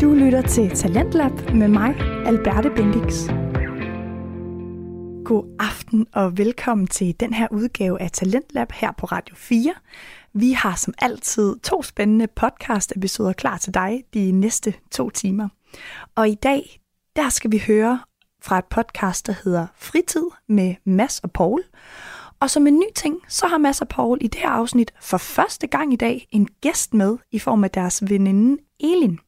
Du lytter til Talentlab med mig, Alberte Bendix. God aften og velkommen til den her udgave af Talentlab her på Radio 4. Vi har som altid to spændende podcast-episoder klar til dig de næste to timer. Og i dag, der skal vi høre fra et podcast, der hedder Fritid med Mass og Paul. Og som en ny ting, så har Mads og Paul i det her afsnit for første gang i dag en gæst med i form af deres veninde Elin.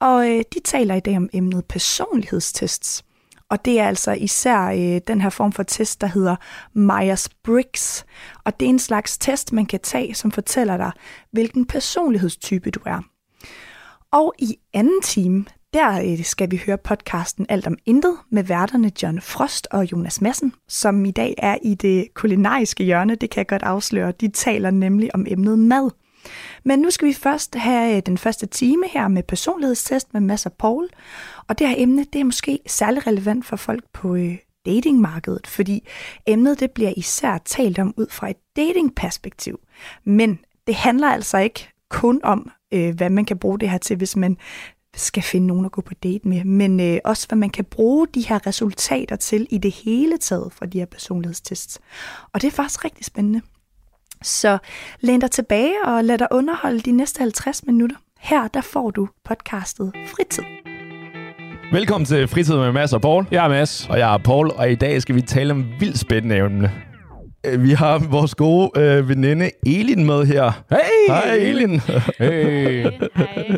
Og øh, de taler i dag om emnet personlighedstests. Og det er altså især øh, den her form for test, der hedder Myers-Briggs. Og det er en slags test, man kan tage, som fortæller dig, hvilken personlighedstype du er. Og i anden time, der øh, skal vi høre podcasten Alt om Intet med værterne John Frost og Jonas Madsen, som i dag er i det kulinariske hjørne, det kan jeg godt afsløre. De taler nemlig om emnet mad. Men nu skal vi først have øh, den første time her med personlighedstest med Mads og Paul. Og det her emne, det er måske særlig relevant for folk på øh, datingmarkedet, fordi emnet det bliver især talt om ud fra et datingperspektiv. Men det handler altså ikke kun om, øh, hvad man kan bruge det her til, hvis man skal finde nogen at gå på date med, men øh, også hvad man kan bruge de her resultater til i det hele taget fra de her personlighedstests. Og det er faktisk rigtig spændende. Så læn dig tilbage og lad dig underholde de næste 50 minutter. Her der får du podcastet Fritid. Velkommen til Fritid med Mads og Paul. Jeg er Mads. Og jeg er Paul, og i dag skal vi tale om vildt spændende emne. Øh, Vi har vores gode øh, veninde Elin med her. Hey! Hej Elin. Hey! Hej.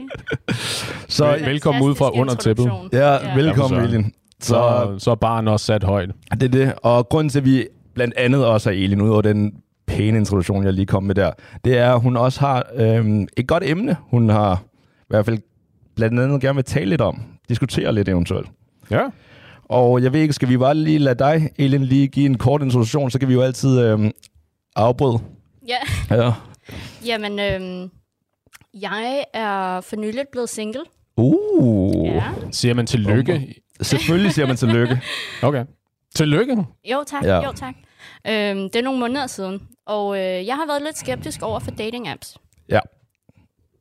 Så Vel- velkommen ud fra under tæppet. ja, Ja. velkommen. Elin. Så Så, så er barnet også sat højt. det er det. Og grunden til, at vi blandt andet også er Elin, ud over den pæne introduktion, jeg lige kom med der, det er, at hun også har øhm, et godt emne, hun har i hvert fald blandt andet gerne vil tale lidt om. Diskutere lidt eventuelt. Ja. Og jeg ved ikke, skal vi bare lige lade dig, Elin, lige give en kort introduktion, så kan vi jo altid øhm, afbryde. Ja, Ja. jamen, øhm, jeg er for nyligt blevet single. Uh. Ja. Siger man tillykke? Selvfølgelig siger man tillykke. Okay. Tillykke. Jo tak, ja. jo tak. Øhm, det er nogle måneder siden, og øh, jeg har været lidt skeptisk over for dating-apps. Ja.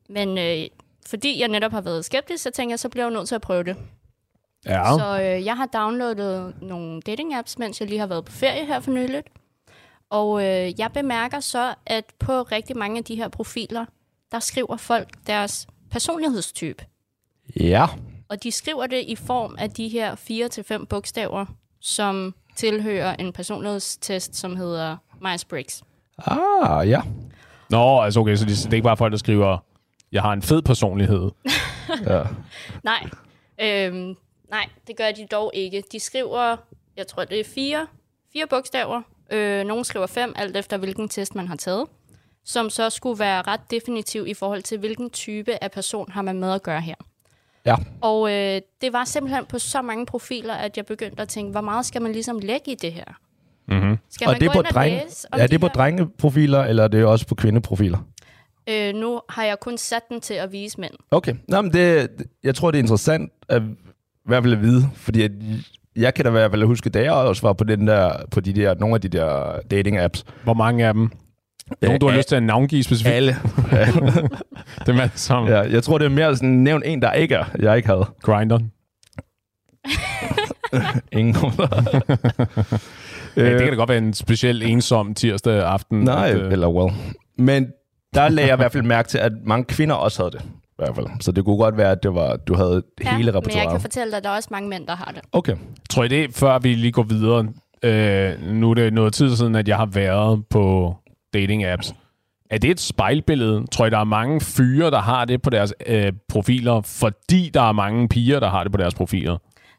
Men øh, fordi jeg netop har været skeptisk, så tænker jeg, så bliver jeg nødt til at prøve det. Ja. Så øh, jeg har downloadet nogle dating-apps, mens jeg lige har været på ferie her for nyligt. Og øh, jeg bemærker så, at på rigtig mange af de her profiler, der skriver folk deres personlighedstype. Ja. Og de skriver det i form af de her 4-5 bogstaver, som tilhører en personlighedstest, som hedder Myers-Briggs. Ah, ja. Nå, altså okay, så det, det er ikke bare folk, der skriver, jeg har en fed personlighed. ja. Nej, øhm, nej, det gør de dog ikke. De skriver, jeg tror, det er fire, fire bogstaver. Øh, nogle skriver fem, alt efter hvilken test man har taget, som så skulle være ret definitiv i forhold til, hvilken type af person har man med at gøre her. Ja. Og øh, det var simpelthen på så mange profiler, at jeg begyndte at tænke, hvor meget skal man ligesom lægge i det her? Mm-hmm. Skal Og man det er gå på ind og drenge, læse om er de det på her- drengeprofiler, eller er det også på kvindeprofiler? Øh, nu har jeg kun sat den til at vise mænd. Okay. Nå, men det, jeg tror, det er interessant at, i hvert fald at vide, fordi at, jeg kan da i hvert fald huske, da jeg også var på, den der, på de der, nogle af de der dating-apps. Hvor mange af dem? Nogle, du har Øh, lyst til at navngive specifikt? Alle. Det er sammen. ja, jeg tror, det er mere sådan, nævn en, der ikke er, jeg ikke havde. Grindr. Ingen. Ja, det kan da godt være en speciel ensom tirsdag aften. Nej, at, øh, eller well. Men der lagde jeg i hvert fald mærke til, at mange kvinder også havde det. I hvert fald. Så det kunne godt være, at det var, du havde hele men jeg kan fortælle dig, at der er også mange mænd, der har det. Okay. Tror I det, før vi lige går videre, øh, nu er det noget tid siden, at jeg har været på dating-apps. Er det et spejlbillede? Tror I, der er mange fyre, der har det på deres øh, profiler, fordi der er mange piger, der har det på deres profiler?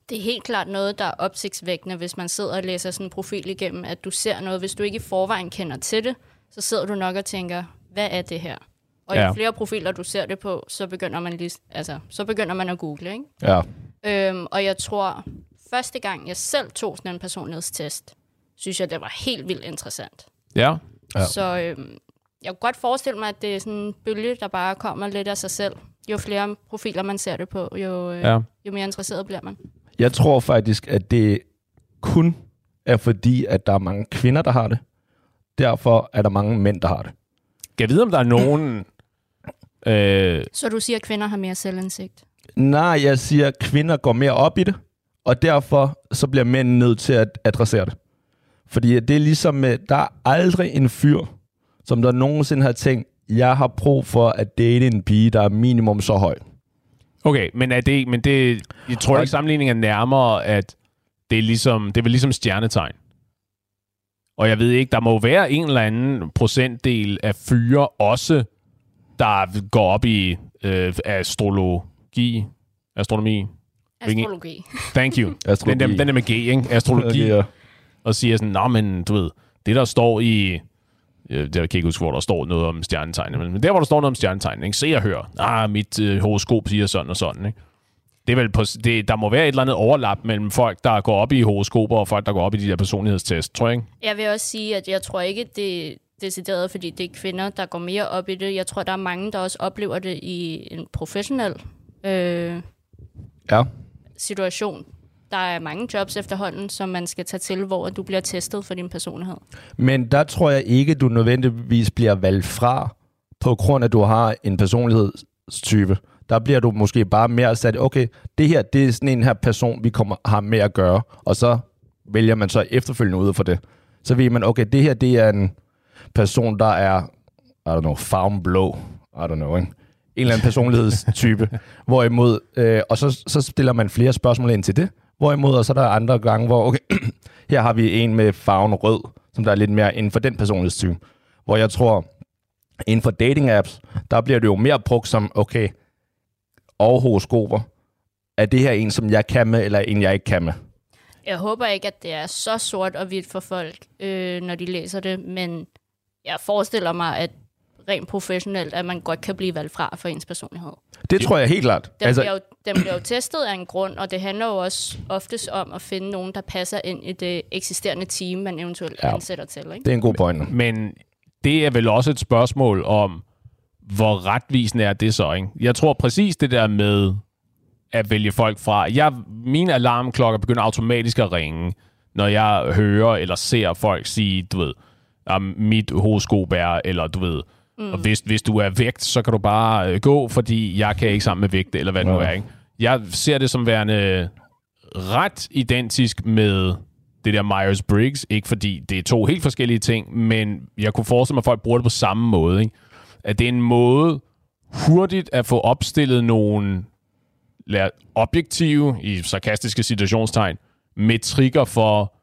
Det er helt klart noget, der er opsigtsvækkende, hvis man sidder og læser sådan en profil igennem, at du ser noget. Hvis du ikke i forvejen kender til det, så sidder du nok og tænker, hvad er det her? Og ja. Jo flere profiler, du ser det på, så begynder man, lige, altså, så begynder man at google. Ikke? Ja. Øhm, og jeg tror, første gang jeg selv tog sådan en personlighedstest, synes jeg, det var helt vildt interessant. Ja. Ja. Så øhm, jeg kunne godt forestille mig, at det er sådan en bølge, der bare kommer lidt af sig selv. Jo flere profiler man ser det på, jo, øh, ja. jo mere interesseret bliver man. Jeg tror faktisk, at det kun er fordi, at der er mange kvinder, der har det. Derfor er der mange mænd, der har det. Kan jeg vide, om der er nogen... Øh, Så du siger, at kvinder har mere selvindsigt? Nej, jeg siger, at kvinder går mere op i det, og derfor så bliver mænd nødt til at adressere det. Fordi det er ligesom, med, der er aldrig en fyr, som der nogensinde har tænkt, jeg har brug for at date en pige, der er minimum så høj. Okay, men er det, men det, jeg tror ikke sammenligningen er nærmere, at det er ligesom, det er vel ligesom stjernetegn. Og jeg ved ikke, der må være en eller anden procentdel af fyre også, der går op i øh, astrologi, astronomi. Astrologi. Thank you. Astrologi. Den der, den der med G, ikke? Astrologi. Ja. Og siger sådan, nå, men du ved, det der står i... øh, Det kan jeg ikke huske, hvor der står noget om stjernetegn. Men der, hvor der står noget om stjernetegn, ikke? se og hør. Ah, mit øh, horoskop siger sådan og sådan. Ikke? Det er vel på, det, der må være et eller andet overlap mellem folk, der går op i horoskoper, og folk, der går op i de der personlighedstest, tror jeg ikke? Jeg vil også sige, at jeg tror ikke, det er decideret, fordi det er kvinder, der går mere op i det. Jeg tror, der er mange, der også oplever det i en professionel øh, ja. situation. Der er mange jobs efterhånden, som man skal tage til, hvor du bliver testet for din personlighed. Men der tror jeg ikke, du nødvendigvis bliver valgt fra, på grund af, at du har en personlighedstype. Der bliver du måske bare mere sat, okay, det her, det er sådan en her person, vi kommer, har med at gøre, og så vælger man så efterfølgende ud for det. Så ved man, okay, det her, det er en person, der er, I don't know, farm blå, I don't know, ikke? en eller anden personlighedstype. hvorimod, øh, og så, så stiller man flere spørgsmål ind til det. Hvorimod, og så er der andre gange, hvor, okay, her har vi en med farven rød, som der er lidt mere inden for den personlighedstype. Hvor jeg tror, inden for dating apps, der bliver det jo mere brugt som, okay, og horoskoper. Er det her en, som jeg kan med, eller en, jeg ikke kan med? Jeg håber ikke, at det er så sort og hvidt for folk, øh, når de læser det, men jeg forestiller mig, at rent professionelt, at man godt kan blive valgt fra for ens personlighed. Det tror jeg helt klart. Den, altså, bliver jo, den bliver jo testet af en grund, og det handler jo også oftest om at finde nogen, der passer ind i det eksisterende team, man eventuelt Ja. ansætter til. Ikke? det er en god pointe. Men det er vel også et spørgsmål om, hvor retvisende er det så, ikke? Jeg tror præcis det der med at vælge folk fra. Jeg, mine alarmklokker begynder automatisk at ringe, når jeg hører eller ser folk sige, du ved, um, mit horoskop er, eller du ved, mm. og hvis, hvis du er vægt, så kan du bare øh, gå, fordi jeg kan ikke sammen med vægt, eller hvad det nu Ja. er, ikke? Jeg ser det som værende ret identisk med det der Myers-Briggs. Ikke fordi det er to helt forskellige ting, men jeg kunne forestille mig, at folk bruger det på samme måde. Ikke? At det er en måde hurtigt at få opstillet nogle lad, objektive, i sarkastiske situationstegn, metrikker for,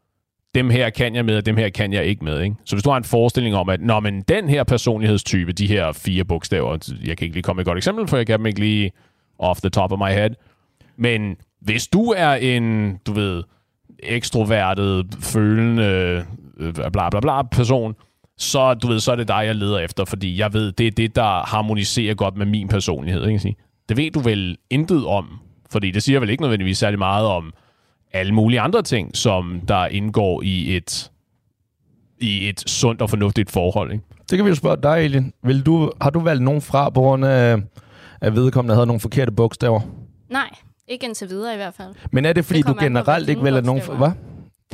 dem her kan jeg med, og dem her kan jeg ikke med. Ikke? Så hvis du har en forestilling om, at Nå, men den her personlighedstype, de her fire bogstaver, jeg kan ikke lige komme med et godt eksempel, for jeg kan dem ikke lige off the top of my head, men hvis du er en, du ved, ekstrovertet, følende, øh, bla bla bla person, så, du ved, så er det dig, jeg leder efter, fordi jeg ved, det er det, der harmoniserer godt med min personlighed. Ikke? Sige. Det ved du vel intet om, fordi det siger vel ikke nødvendigvis særlig meget om alle mulige andre ting, som der indgår i et, i et sundt og fornuftigt forhold. Ikke? Det kan vi jo spørge dig, Elin. Vil du, har du valgt nogen fra på grund af, at vedkommende havde nogle forkerte bogstaver? Nej, ikke indtil videre i hvert fald. Men er det, fordi Det du på, generelt hvad ikke vælger nogen... Hvad?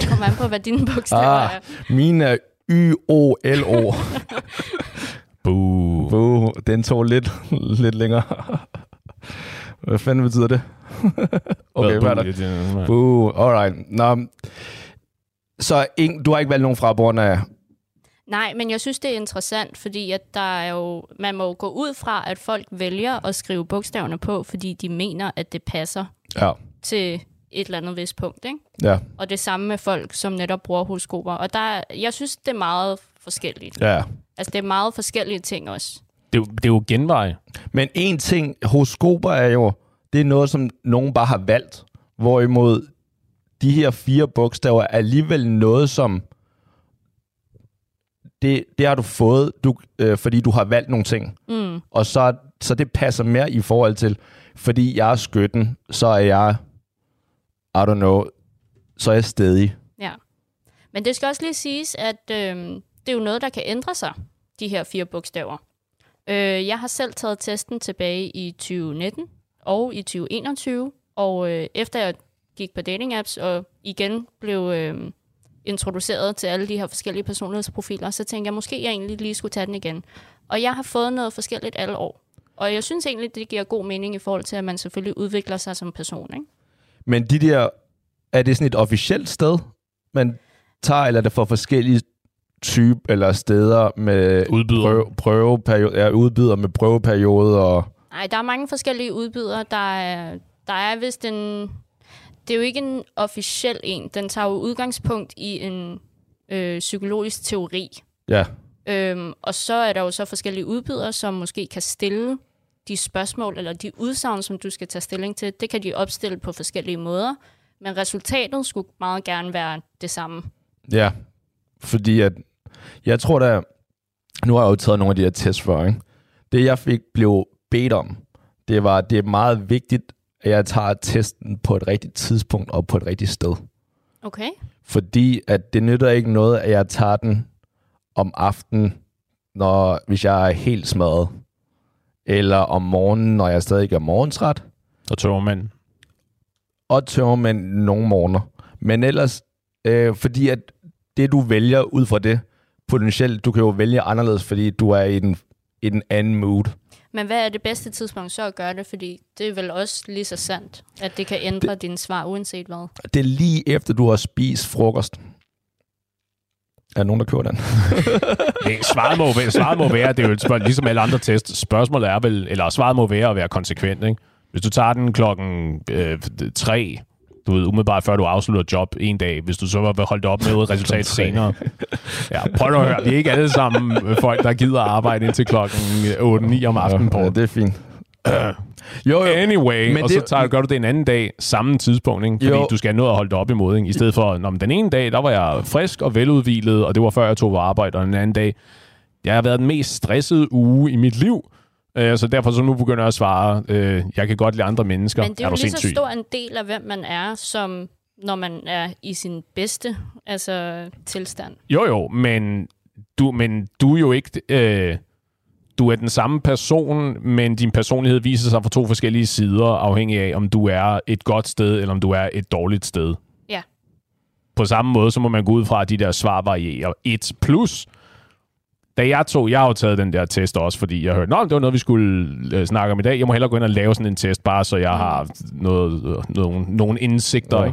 Det kommer an på, hvad dine bogstaver Ah, er. mine er Y-O-L-O. Boo. Boo, den tog lidt, lidt længere. Hvad fanden betyder det? okay, hvad er der? Boo, alright. Nå, så ing, du har ikke valgt nogen fra på grund af... Nej, men jeg synes, det er interessant, fordi at der er jo, man må jo gå ud fra, at folk vælger at skrive bogstaverne på, fordi de mener, at det passer Ja, til et eller andet vist punkt. Ikke? ja, Og det samme med folk, som netop bruger horoskoper. Og der, er- jeg synes, det er meget forskelligt. ja. Altså, det er meget forskellige ting også. Det, er jo- det er jo genvej. Men en ting, horoskoper er jo, det er noget, som nogen bare har valgt. Hvorimod de her fire bogstaver er alligevel noget, som det, det har du fået, du, øh, fordi du har valgt nogle ting. Mm. Og så, så det passer mere i forhold til, fordi jeg er skytten, så er jeg, I don't know, så er jeg stedig. Ja. Men det skal også lige siges, at øh, det er jo noget, der kan ændre sig, de her fire bogstaver. Øh, jeg har selv taget testen tilbage i 2019 og i 2021, og øh, efter jeg gik på dating apps og igen blev øh, introduceret til alle de her forskellige personlighedsprofiler, så tænkte jeg, måske jeg egentlig lige skulle tage den igen. Og jeg har fået noget forskelligt alle år. Og jeg synes egentlig, det giver god mening i forhold til, at man selvfølgelig udvikler sig som person. Ikke? Men de der, er det sådan et officielt sted, man tager, eller er det for forskellige type eller steder med Udbyder. prøve, prøveperiode, ja, udbyder med prøveperiode og... Nej, der er mange forskellige udbydere. Der er, der er vist en... Det er jo ikke en officiel en. Den tager jo udgangspunkt i en øh, psykologisk teori. Ja, Øhm, og så er der jo så forskellige udbydere, som måske kan stille de spørgsmål eller de udsagn, som du skal tage stilling til. Det kan de opstille på forskellige måder. Men resultatet skulle meget gerne være det samme. ja. Fordi at, jeg tror da, nu har jeg jo taget nogle af de her tests før, ikke? Det jeg fik blev bedt om, det var, det er meget vigtigt, at jeg tager testen på et rigtigt tidspunkt og på et rigtigt sted. Okay? Fordi at det nytter ikke noget, at jeg tager den om aftenen, når, hvis jeg er helt smadret. Eller om morgenen, når jeg stadig er morgentræt. Og tørmand. Og tørmænd nogle morgener. Men ellers, øh, fordi at det du vælger ud fra det, potentielt, du kan jo vælge anderledes, fordi du er i den, i den anden mood. Men hvad er det bedste tidspunkt så at gøre det? Fordi det er vel også lige så sandt, at det kan ændre det... dine svar uanset hvad. Det er lige efter, du har spist frokost. Er der nogen, der køber den? Nej, svaret må, være, svaret må være, det er jo et spørgsmål, ligesom alle andre tests, spørgsmålet er vel, eller svaret må være at være konsekvent, ikke? Hvis du tager den klokken øh, tre, du ved, umiddelbart før du afslutter job en dag, hvis du så var holdt op med resultat senere. Ja, prøv at høre, vi er ikke alle sammen øh, folk, der gider at arbejde indtil klokken 8-9 om aftenen på. Ja, det er fint. jo, jo. Anyway, Men og det- så tager, gør du det en anden dag, samme tidspunkt, ikke? fordi Jo. du skal noget at holde det op imod. Ikke? I stedet for, når den ene dag, der var jeg frisk og veludvilet, og det var før jeg tog på arbejde, og den anden dag, jeg har været den mest stressede uge i mit liv, øh, så derfor så nu begynder jeg at svare, øh, jeg kan godt lide andre mennesker. Men det er, er jo lige så sindssyg? stor en del af, hvem man er, som når man er i sin bedste altså, tilstand. Jo, jo, men du, men du er jo ikke... Øh, du er den samme person, men din personlighed viser sig fra to forskellige sider, afhængig af, om du er et godt sted, eller om du er et dårligt sted. Ja. På samme måde, så må man gå ud fra, at de der svar varierer. Et plus, da jeg tog, jeg har jo taget den der test også, fordi jeg hørte, nå, det var noget, vi skulle øh, snakke om i dag. Jeg må hellere gå ind og lave sådan en test, bare så jeg har noget, øh, nogle, nogle indsigter. Ja.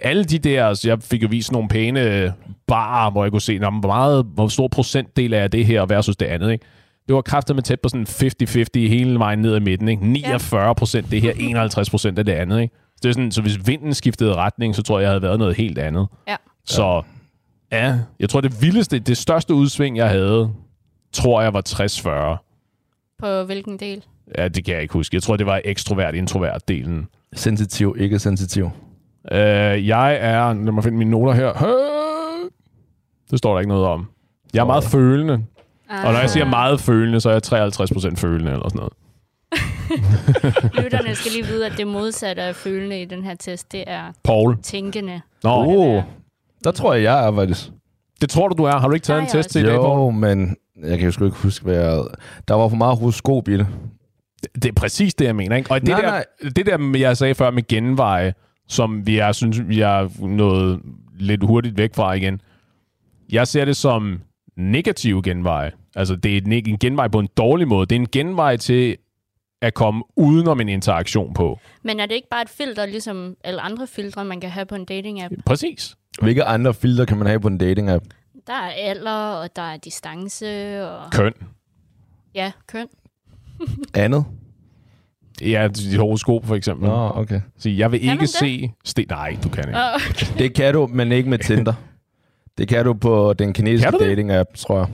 Alle de der, altså, jeg fik jo vist nogle pæne barer, hvor jeg kunne se, nå, hvor, meget, hvor stor procentdel er det her versus det andet, ikke? Det var kraftigt med tæt på sådan 50-50 hele vejen ned ad midten, ikke? 49 procent det her, 51 procent af det andet, ikke? Så, det er sådan, så hvis vinden skiftede retning, så tror jeg, jeg havde været noget helt andet. Ja. Så ja, jeg tror det vildeste, det største udsving, jeg havde, tror jeg var 60-40. På hvilken del? Ja, det kan jeg ikke huske. Jeg tror, det var ekstrovert-introvert delen. Sensitiv, ikke sensitiv. Øh, jeg er, lad mig finde mine noter her. Det står der ikke noget om. Jeg er meget følende. Ah, Og når jeg siger meget følende, så er jeg 53% følende eller sådan noget. Lytterne skal lige vide, at det modsatte af følende i den her test, det er Paul. tænkende. Nå, oh. Der tror jeg, jeg er faktisk. det tror du, du er. Har du ikke taget Nej, en test til i dag? Jo, men jeg kan jo sgu ikke huske, hvad jeg... Der var for meget horoskop i det. Det er præcis det, jeg mener. Ikke? Og det, Nej, der, nej. det der, jeg sagde før med genveje, som vi er, synes, vi er nået lidt hurtigt væk fra igen. Jeg ser det som negativ genveje. Altså, det er en- en genvej på en dårlig måde. Det er en genvej til at komme udenom en interaktion på. Men er det ikke bare et filter, ligesom alle andre filtre, man kan have på en dating-app? Præcis. Hvilke andre filter kan man have på en dating-app? Der er alder, og der er distance, og Køn. ja, køn. Andet? Ja, dit horoskop for eksempel. Nå, okay. Så jeg vil Kan ikke se... Sten. Nej, du kan ikke. Oh, okay. Det kan du, men ikke med Tinder. Det kan du på den kinesiske dating-app, tror jeg.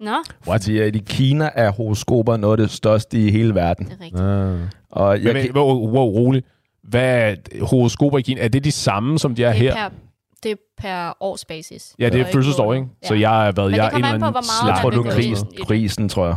Nå, What? Fordi at i Kina er horoskoper noget af det største i hele verden. det er rigtigt. Ah. Og jeg Men, men, wow, wow, rolig. Hvad er horoskoper i Kina? Er det de samme, som de er Det her? er per, det er per årsbasis. Ja, det er ikke fødselsår, ikke? måned. Så jeg er, hvad, Men jeg det er en kommer eller an på, anden hvor meget jeg tror, du er i det. krisen, tror jeg.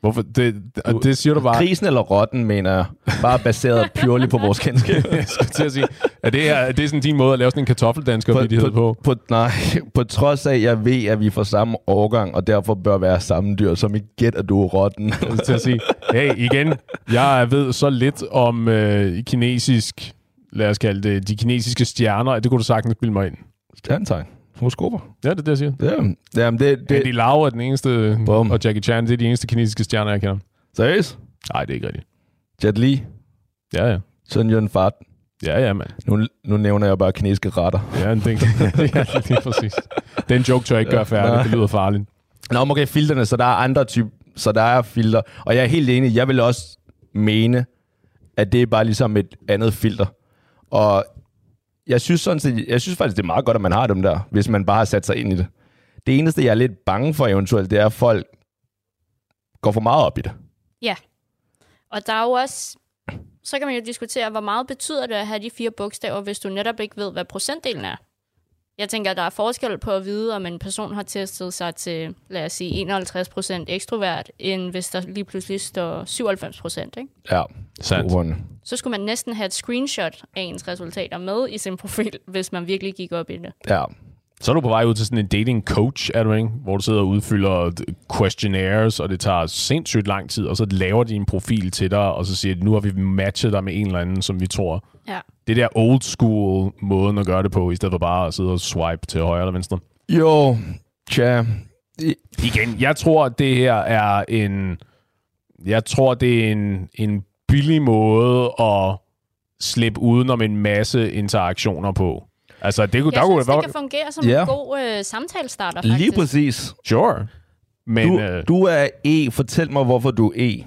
Hvorfor? Det, og det siger du bare. Krisen eller rotten, mener jeg. Bare baseret purely på vores kendskab. jeg skulle til at sige. Er det, er det sådan din måde at lave sådan en kartoffeldansker, på, på, på? på, nej, på trods af, at jeg ved, at vi er fra samme årgang, og derfor bør være samme dyr, som ikke gæt, at du er rotten. Jeg til at sige, hey, igen, jeg ved så lidt om øh, kinesisk, lad os kalde det, de kinesiske stjerner, det kunne du sagtens bilde mig ind. Stjernetegn. Horoskoper. Ja, det er det, jeg siger. Ja, jamen det, Det, det, Andy Lau er den eneste, Bum. og Jackie Chan, det er de eneste kinesiske stjerner, jeg kender. seriøst? Nej, det er ikke rigtigt. Jet Li, Ja, ja. Sun Yun Fat. Ja, ja, mand. Nu, nu nævner jeg bare kinesiske retter. Ja, det, ja, lige præcis. Den joke tør jeg ikke gøre færdig. Nej. Det lyder farligt. Nå, okay, filterne, så der er andre typer, så der er filter. Og jeg er helt enig, jeg vil også mene, at det er bare ligesom et andet filter. Og jeg synes, sådan set, jeg synes faktisk, det er meget godt, at man har dem der, hvis man bare har sat sig ind i det. Det eneste, jeg er lidt bange for eventuelt, det er, at folk går for meget op i det. Ja. Og der er jo også... Så kan man jo diskutere, hvor meget betyder det at have de fire bogstaver, hvis du netop ikke ved, hvad procentdelen er. Jeg tænker, der er forskel på at vide, om en person har testet sig til, lad os sige, 51% ekstrovert, end hvis der lige pludselig står 97%. Ikke? Ja, Sandt. Så skulle man næsten have et screenshot af ens resultater med i sin profil, hvis man virkelig gik op i det. Ja, Så er du på vej ud til sådan en dating coach, er du ikke? Hvor du sidder og udfylder questionnaires, og det tager sindssygt lang tid, og så laver de en profil til dig, og så siger de, nu har vi matchet dig med en eller anden, som vi tror. Ja. Det der old school måden at gøre det på, i stedet for bare at sidde og swipe til højre eller venstre. Jo, tja. I- Igen, jeg tror, at det her er en... Jeg tror, det er en, en billig måde at slippe udenom en masse interaktioner på. Altså, det kunne... Jeg der kunne synes, det være- kan fungere som Ja. en god øh, samtalestarter, faktisk. Lige præcis. Sure. Men Du, øh, du er E. Fortæl mig, hvorfor du er E.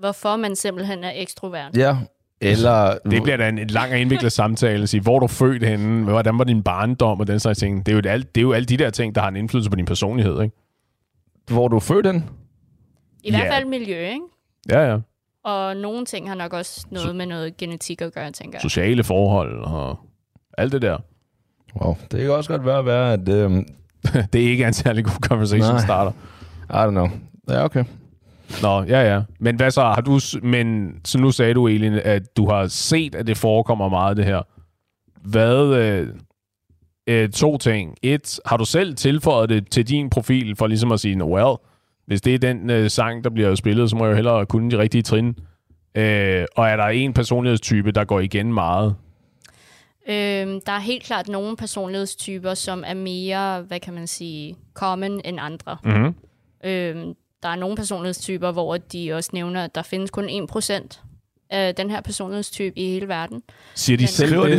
Hvorfor man simpelthen er ekstrovert. Ja. Eller... det bliver da en, en lang og indviklet samtale. Sige, hvor er du født henne? Hvordan var din barndom? Og den slags ting. Det er, jo alt, det er jo alle de der ting, der har en indflydelse på din personlighed, ikke? Hvor du født hen? I hvert Ja. fald miljø, ikke? Ja, ja. Og nogle ting har nok også noget med noget genetik at gøre, tænker jeg. Sociale forhold og alt det der. Wow. Det kan også godt være, være at... Øhm, det er ikke en særlig god conversation Nej. starter. I don't know. Ja, okay. Nå, ja, ja. Men hvad så? Har du, men, så nu sagde du, Elin, at du har set, at det forekommer meget, det her. Hvad... Øh, øh, to ting. Et, har du selv tilføjet det til din profil, for ligesom at sige, well, hvis det er den øh, sang, der bliver spillet, så må jeg jo hellere kunne de rigtige trin. Øh, og er der en personlighedstype, der går igen meget? Øhm, der er helt klart nogle personlighedstyper, som er mere, hvad kan man sige, common end andre. Mm-hmm. Øhm, der er nogle personlighedstyper, hvor de også nævner, at der findes kun 1% af den her personlighedstype i hele verden. Siger de Men- selv det?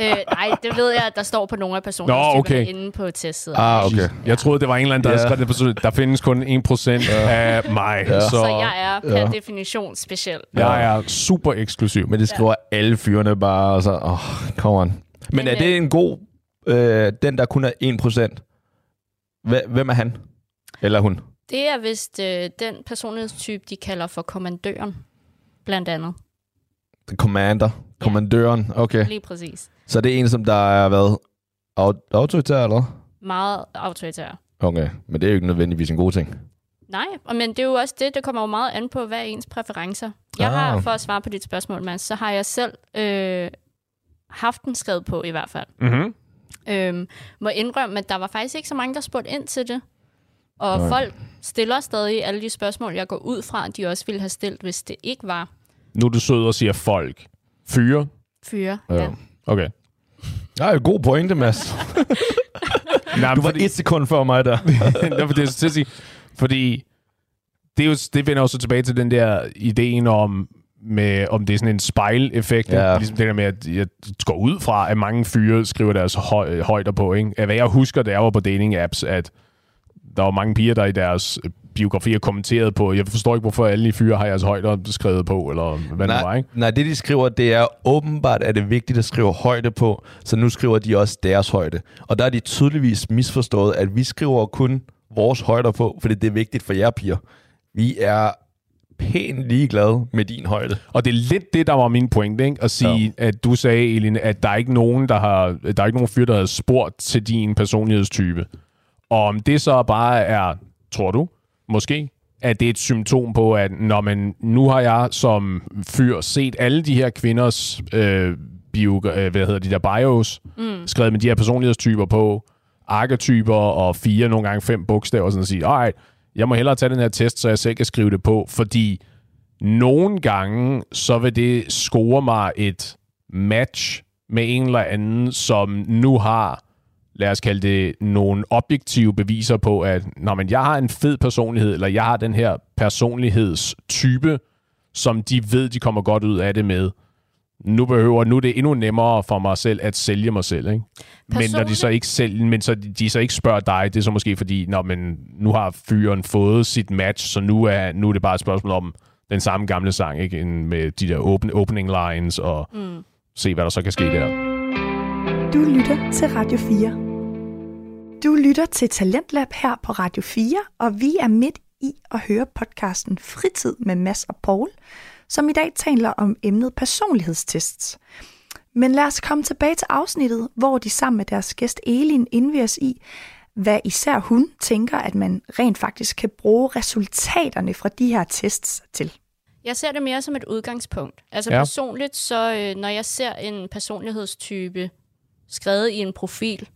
øh, nej, det ved jeg, at der står på nogle af personlighedstyperne okay. inde på testsiden. Ah, okay. Jeg troede, det var en eller anden, der Ja. yeah. skrev det på sådan, Der findes kun 1% af mig. Ja. Så, Så jeg er per Ja. definition speciel. jeg er super eksklusiv. Men det skriver ja. alle fyrene bare, og så... Åh, oh, come on. Men, Men, er det øh, en god... Øh, den, der kun er 1%? Hva- Hvem er han? Eller hun? Det er vist øh, den personlighedstype, de kalder for kommandøren, blandt andet. The commander. Kommandøren. Okay. Lige præcis. Så det er en, som der er været au- autoritær, eller? Meget autoritær. Okay. Men det er jo ikke nødvendigvis en god ting. Nej, og men det er jo også det, det kommer jo meget an på, hvad er ens præferencer. Jeg Ah. har, for at svare på dit spørgsmål, Mads, så har jeg selv øh, haft den skrevet på i hvert fald. Mm-hmm. Øhm, må indrømme, at der var faktisk ikke så mange, der spurgte ind til det. Og Nej. folk stiller stadig alle de spørgsmål, jeg går ud fra, at de også ville have stillet, hvis det ikke var Nu er du sød og siger folk. Fyre? fyre. Ja. Ja. Okay. Nej, god pointe, Mads. Nej, Du var et sekund før mig der. var det, jeg skulle til at sige. Fordi det, er jo, det vender jo så tilbage til den der ideen om, med, om det er sådan en spejleffekt. Ja. Ligesom det der med, at jeg går ud fra, at mange fyre skriver deres høj, højder på. Ikke? At Hvad jeg husker, da jeg var på dating-apps, at der var mange piger, der i deres biografier kommenterede på, jeg forstår ikke, hvorfor alle de fyre har jeres højder skrevet på, eller hvad det var, nej, ikke? nej, det de skriver, det er åbenbart, at det er vigtigt at skrive højde på, så nu skriver de også deres højde. Og der er de tydeligvis misforstået, at vi skriver kun vores højder på, fordi det er vigtigt for jer piger. Vi er pænt ligeglade med din højde. Og det er lidt det, der var min pointe, ikke? At sige, ja. at du sagde, Elin, at der er ikke nogen, der har, der er ikke nogen fyr, der har spurgt til din personlighedstype. Og om det så bare er, tror du, måske, at det er et symptom på, at når man, nu har jeg som fyr set alle de her kvinders øh, bio, øh, hvad hedder de der bios, mm. skrevet med de her personlighedstyper på, arketyper og fire, nogle gange fem bogstaver, sådan at sige, alright, jeg må hellere tage den her test, så jeg selv kan skrive det på, fordi nogle gange, så vil det score mig et match med en eller anden, som nu har lad os kalde det, nogle objektive beviser på, at når man, jeg har en fed personlighed, eller jeg har den her personlighedstype, som de ved, de kommer godt ud af det med. Nu behøver, nu er det endnu nemmere for mig selv at sælge mig selv, ikke? Men når de så ikke selv, men så de så ikke spørger dig, det er så måske fordi, når men nu har fyren fået sit match, så nu er, nu er det bare et spørgsmål om den samme gamle sang, ikke? Med de der open, opening lines og mm. se, hvad der så kan ske der. Du lytter til Radio 4. Du lytter til Talentlab her på Radio 4, og vi er midt i at høre podcasten Fritid med Mads og Paul, som i dag taler om emnet personlighedstests. Men lad os komme tilbage til afsnittet, hvor de sammen med deres gæst Elin indviger i, hvad især hun tænker, at man rent faktisk kan bruge resultaterne fra de her tests til. Jeg ser det mere som et udgangspunkt. Altså Ja. ja. personligt, så øh, når jeg ser en personlighedstype skrevet i en profil,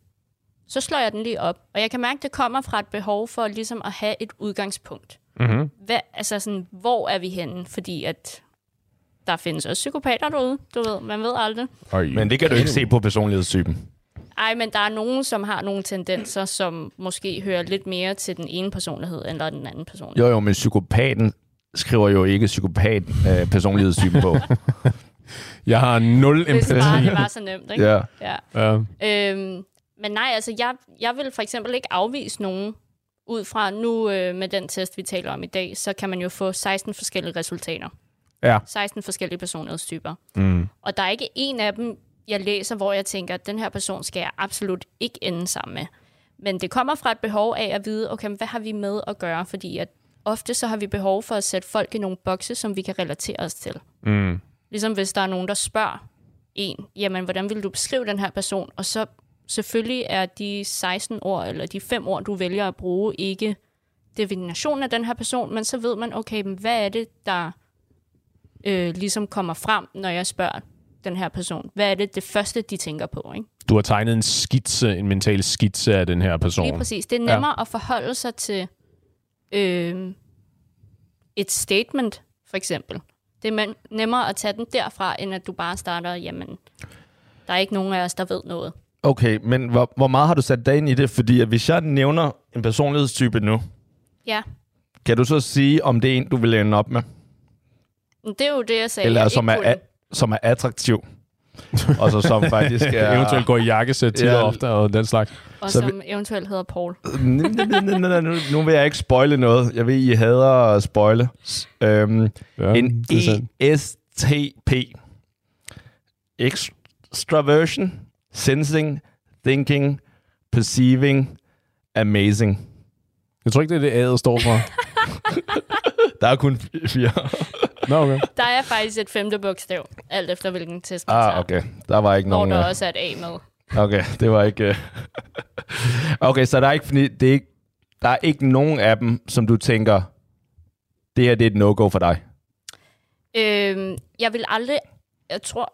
så slår jeg den lige op. Og jeg kan mærke, at det kommer fra et behov for ligesom at have et udgangspunkt. Mm-hmm. Hvad, altså sådan, hvor er vi henne? Fordi at der findes også psykopater derude, du ved, man ved aldrig. Men det kan du ikke se på personlighedstypen. Ej, men der er nogen, som har nogle tendenser, som måske hører lidt mere til den ene personlighed, end der den anden personlighed. Jo, jo, men psykopaten skriver jo ikke psykopat øh, personlighedstypen på. Jeg har nul Hvis empati. bare det var så nemt, ikke? ja. ja. Ja. Øhm, men nej, altså jeg, jeg vil for eksempel ikke afvise nogen ud fra nu øh, med den test, vi taler om i dag, så kan man jo få 16 forskellige resultater. Ja. 16 forskellige personlighedstyper. Mm. Og der er ikke en af dem, jeg læser, hvor jeg tænker, at den her person skal jeg absolut ikke ende sammen med. Men det kommer fra et behov af at vide, okay, hvad har vi med at gøre? Fordi at ofte så har vi behov for at sætte folk i nogle bokse, som vi kan relatere os til. Mm. Ligesom hvis der er nogen, der spørger en, jamen, hvordan vil du beskrive den her person? Og så selvfølgelig er de 16 ord, eller de 5 ord, du vælger at bruge, ikke definitionen af den her person, men så ved man, okay, men hvad er det, der øh, ligesom kommer frem, når jeg spørger den her person? Hvad er det, det første, de tænker på? Ikke? Du har tegnet en skitse, en mental skitse af den her person. Lige præcis. Det er nemmere ja. at forholde sig til øh, et statement, for eksempel. Det er nemmere at tage den derfra, end at du bare starter, jamen, der er ikke nogen af os, der ved noget. Okay, men hvor, hvor meget har du sat dig ind i det? Fordi at hvis jeg nævner en personlighedstype nu, Ja, kan du så sige, om det er en, du vil ende op med? det er jo det, jeg sagde. Eller jeg som er, kunne. som er attraktiv? og så som faktisk er... Eventuelt går i jakkesæt tit Ja. og ofte og den slags. og så som eventuelt hedder Paul. nu, nu, vil jeg ikke spoile noget. Jeg ved, I hader at spoile. Øhm, Ja, en. ESTP. Extraversion, Sensing, Thinking, Perceiving, Amazing. Jeg tror ikke, det er det, A'et står for. Der er kun fire. Nå, okay. Der er faktisk et femte bogstav, alt efter hvilken test man ah, tager, okay. Der var ikke hvor nogen... der øh, også er et A med. Okay, det var ikke... øh. okay, så der er ikke, det er ikke, der er ikke nogen af dem, som du tænker, det her det er et no-go for dig. Øhm, jeg vil aldrig, jeg tror,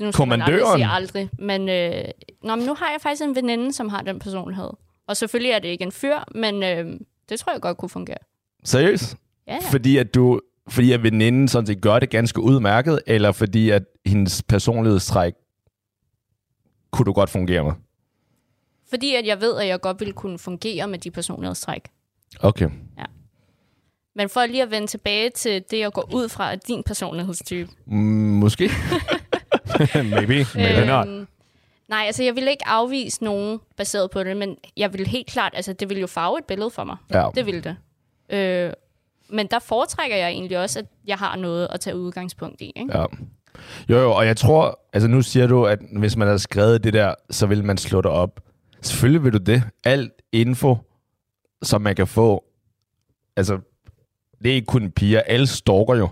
nu skal man aldrig Kommandøren? men, øh, nå, men nu har jeg faktisk en veninde, som har den personlighed. Og selvfølgelig er det ikke en fyr, men øh, det tror jeg godt kunne fungere. Seriøst? Ja, ja. Fordi at du, fordi at veninden sådan set gør det ganske udmærket, eller fordi at hendes personlighedstræk kunne du godt fungere med? Fordi at jeg ved, at jeg godt ville kunne fungere med de personlighedstræk. Okay. Men for lige at vende tilbage til det, jeg går ud fra, at din personlighedstype. Mm, måske. Maybe, maybe not. Øhm, nej, altså jeg vil ikke afvise nogen baseret på det, men jeg vil helt klart, altså det vil jo farve et billede for mig. Ja. Det vil det. Øh, men der foretrækker jeg egentlig også, at jeg har noget at tage udgangspunkt i. Ikke? ja. Jo, jo, og jeg tror, altså nu siger du, at hvis man har skrevet det der, så vil man slå det op. Selvfølgelig vil du det. Alt info, som man kan få, altså, det er ikke kun piger. Alle stalker jo.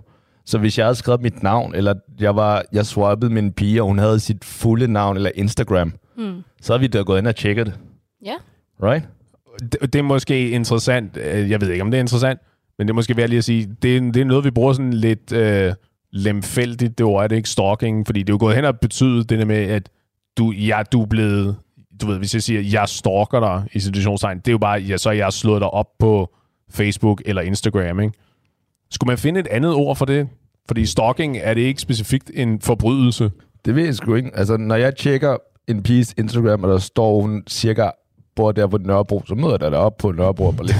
Så hvis jeg havde skrevet mit navn, eller jeg var jeg swappede med en pige, og hun havde sit fulde navn, eller Instagram, Hmm. så havde vi da gået ind og tjekket det. Ja. Right? Det, det er måske interessant. øh, Jeg ved ikke, om det er interessant, men det er måske værd lige at sige, det er, det er noget, vi bruger sådan lidt øh, lemfældigt, det ord er det ikke stalking, fordi det er jo gået hen og betyde det der med, at du, ja, du er blevet, du ved, hvis jeg siger, jeg stalker dig i situationstegn, det er jo bare, ja, så er jeg slået dig op på Facebook eller Instagram, ikke? Skulle man finde et andet ord for det? Fordi stalking er det ikke specifikt en forbrydelse. Det ved jeg sgu ikke. Altså, når jeg tjekker en piges Instagram, og der står hun cirka bor der på Nørrebro, så møder jeg dig op på Nørrebro og fordi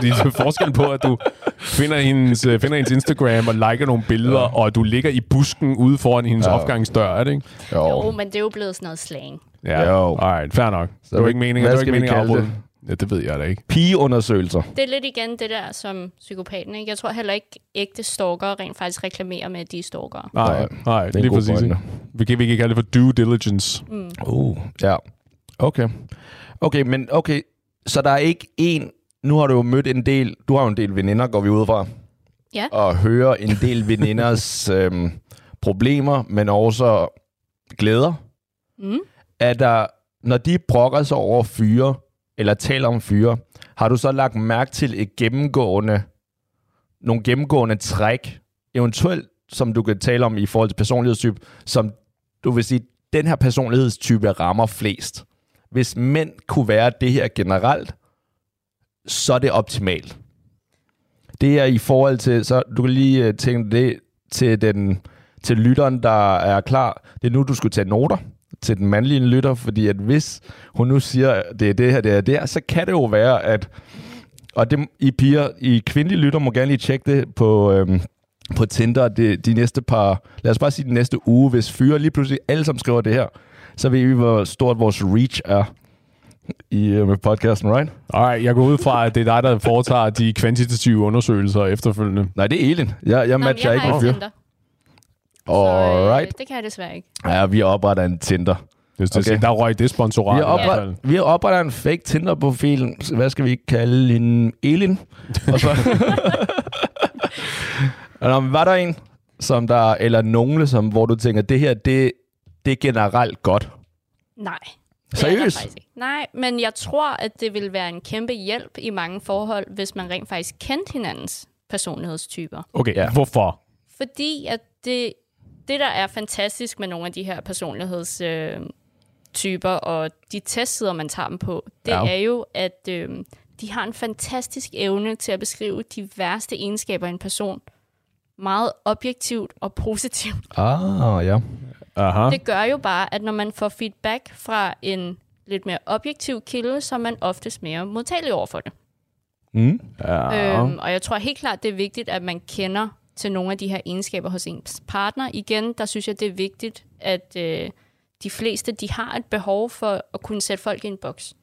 det er forskel på, at du finder hendes, øh, finder hendes Instagram og liker nogle billeder, ja. og at du ligger i busken ude foran hendes ja. Opgangsdør, er det ikke? Jo, men det er jo blevet sådan noget slang. Ja, Jo. alright, fair nok. Så det var ikke meningen, det var ikke meningen at. Ja, det ved jeg da ikke. Pigeundersøgelser. Det er lidt igen det der som psykopaten, ikke? Jeg tror heller ikke ægte stalkere rent faktisk reklamerer med, at de er stalkere. Nej, Nej, det er lige præcis. pointe. Vi kan, vi kan kalde det for due diligence. Mm. Uh, ja. Okay. Okay, men okay. Så der er ikke en... Nu har du jo mødt en del... Du har jo en del veninder, går vi ud fra. Ja. Og hører en del veninders øhm, problemer, men også glæder. Mm. Er der... Når de brokker sig over fyre, eller taler om fyre, har du så lagt mærke til et gennemgående... Nogle gennemgående træk, eventuelt, som du kan tale om i forhold til personlighedstype, som du vil sige, den her personlighedstype rammer flest. Hvis mænd kunne være det her generelt, så er det optimalt. Det er i forhold til, så du kan lige øh, tænke det til, den, til lytteren, der er klar. Det er nu, du skulle tage noter til den mandlige lytter, fordi at hvis hun nu siger, at det er det her, det er der, så kan det jo være, at og det, I piger, I kvindelige lytter må gerne lige tjekke det på, øhm, på Tinder de, de næste par, lad os bare sige den næste uge, hvis fyre lige pludselig alle sammen skriver det her, så ved vi, hvor stort vores reach er i øh, med podcasten, right? Alright, jeg går ud fra, at det er dig, der foretager de kvantitative undersøgelser efterfølgende. Nej, det er Elin. Jeg, jeg Nå, matcher jeg ikke med fyre. Tinder, så øh, Alright. det kan jeg desværre ikke. Ja, vi opretter en Tinder. Hvis det Okay. okay. Der røg det sponsorat Vi i har, hvert fald. opret, vi har oprettet en fake Tinder-profil. Hvad skal vi kalde en Elin? Og så... Nå, var der en, som der, eller nogle, som, hvor du tænker, det her, det, det er generelt godt? Nej. er Seriøst? Nej, men jeg tror, at det vil være en kæmpe hjælp i mange forhold, hvis man rent faktisk kendte hinandens personlighedstyper. Okay, Ja. ja. hvorfor? Fordi at det, det, der er fantastisk med nogle af de her personlighedstyper, øh, typer og de testsider, man tager dem på, det Ja. er jo, at øh, de har en fantastisk evne til at beskrive de værste egenskaber i en person meget objektivt og positivt. Ah, ja. Aha. Det gør jo bare, at når man får feedback fra en lidt mere objektiv kilde, så er man oftest mere modtagelig over for det. Mm. Ja. Øhm, og jeg tror helt klart, det er vigtigt, at man kender til nogle af de her egenskaber hos ens partner. Igen, der synes jeg, det er vigtigt, at øh, de fleste de har et behov for at kunne sætte folk i en boks.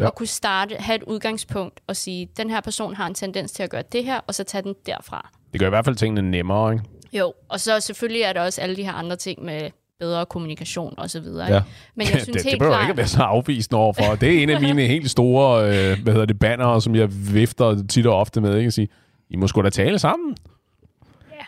Ja. Og kunne starte, have et udgangspunkt og sige, den her person har en tendens til at gøre det her, og så tage den derfra. Det gør i hvert fald tingene nemmere, ikke? Jo, og så selvfølgelig er der også alle de her andre ting med bedre kommunikation og så videre. Ja. Men jeg synes det, det helt behøver klart... ikke at være så afvisende overfor. Det er en af mine helt store, øh, hvad hedder det, banner, som jeg vifter tit og ofte med, ikke? At sige, I må sgu da tale sammen.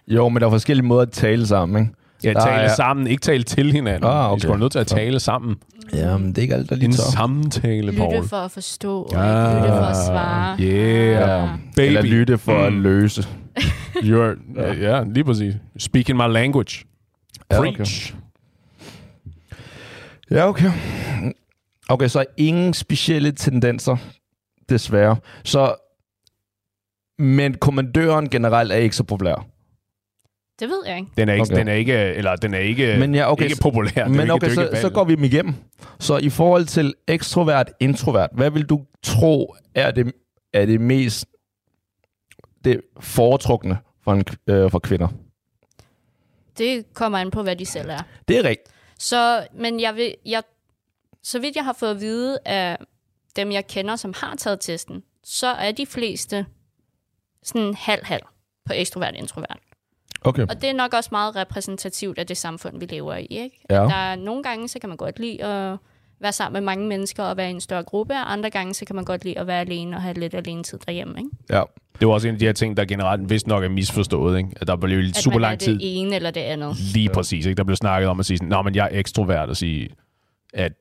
Jo, men der er forskellige måder at tale sammen, ikke? Ja, Der tale er- sammen, ikke tale til hinanden. Ah, okay. Vi skal nødt til at tale sammen. Ja, men det er ikke alt, der lige En tager. samtale, Paul. Lytte for at forstå, og Ah, ikke lytte for at svare. yeah. Ah. Baby. Eller lytte for at Mm. løse. You're, ja. ja, lige præcis. Speaking my language. Ja, okay. Preach. Ja, okay. Okay, så ingen specielle tendenser, desværre. Så, men kommandøren generelt er ikke så populær. Det ved jeg ikke. Den er ikke, Okay. den er ikke, eller den er ikke, Men ja, okay, ikke populær. Den Men ikke, okay, så, så går vi dem igennem. Så i forhold til ekstrovert, introvert, hvad vil du tro er det, er det mest det foretrukne for, en, øh, for kvinder? Det kommer an på, hvad de selv er. Det er rigtigt. Så, men jeg vil, jeg, så vidt jeg har fået at vide af dem, jeg kender, som har taget testen, så er de fleste sådan halv-halv på ekstrovert-introvert. Okay. Og det er nok også meget repræsentativt af det samfund, vi lever i. Ikke? Ja. Der er nogle gange, så kan man godt lide at være sammen med mange mennesker og være i en større gruppe, og andre gange, så kan man godt lide at være alene og have lidt alene tid derhjemme. Ikke? Ja. Det var også en af de her ting, der generelt vist nok er misforstået. Ikke? At der blev At super man er lang tid. det ene eller det andet. Lige præcis. Ikke? Der blev snakket om at sige, at jeg er ekstrovert, og sige, at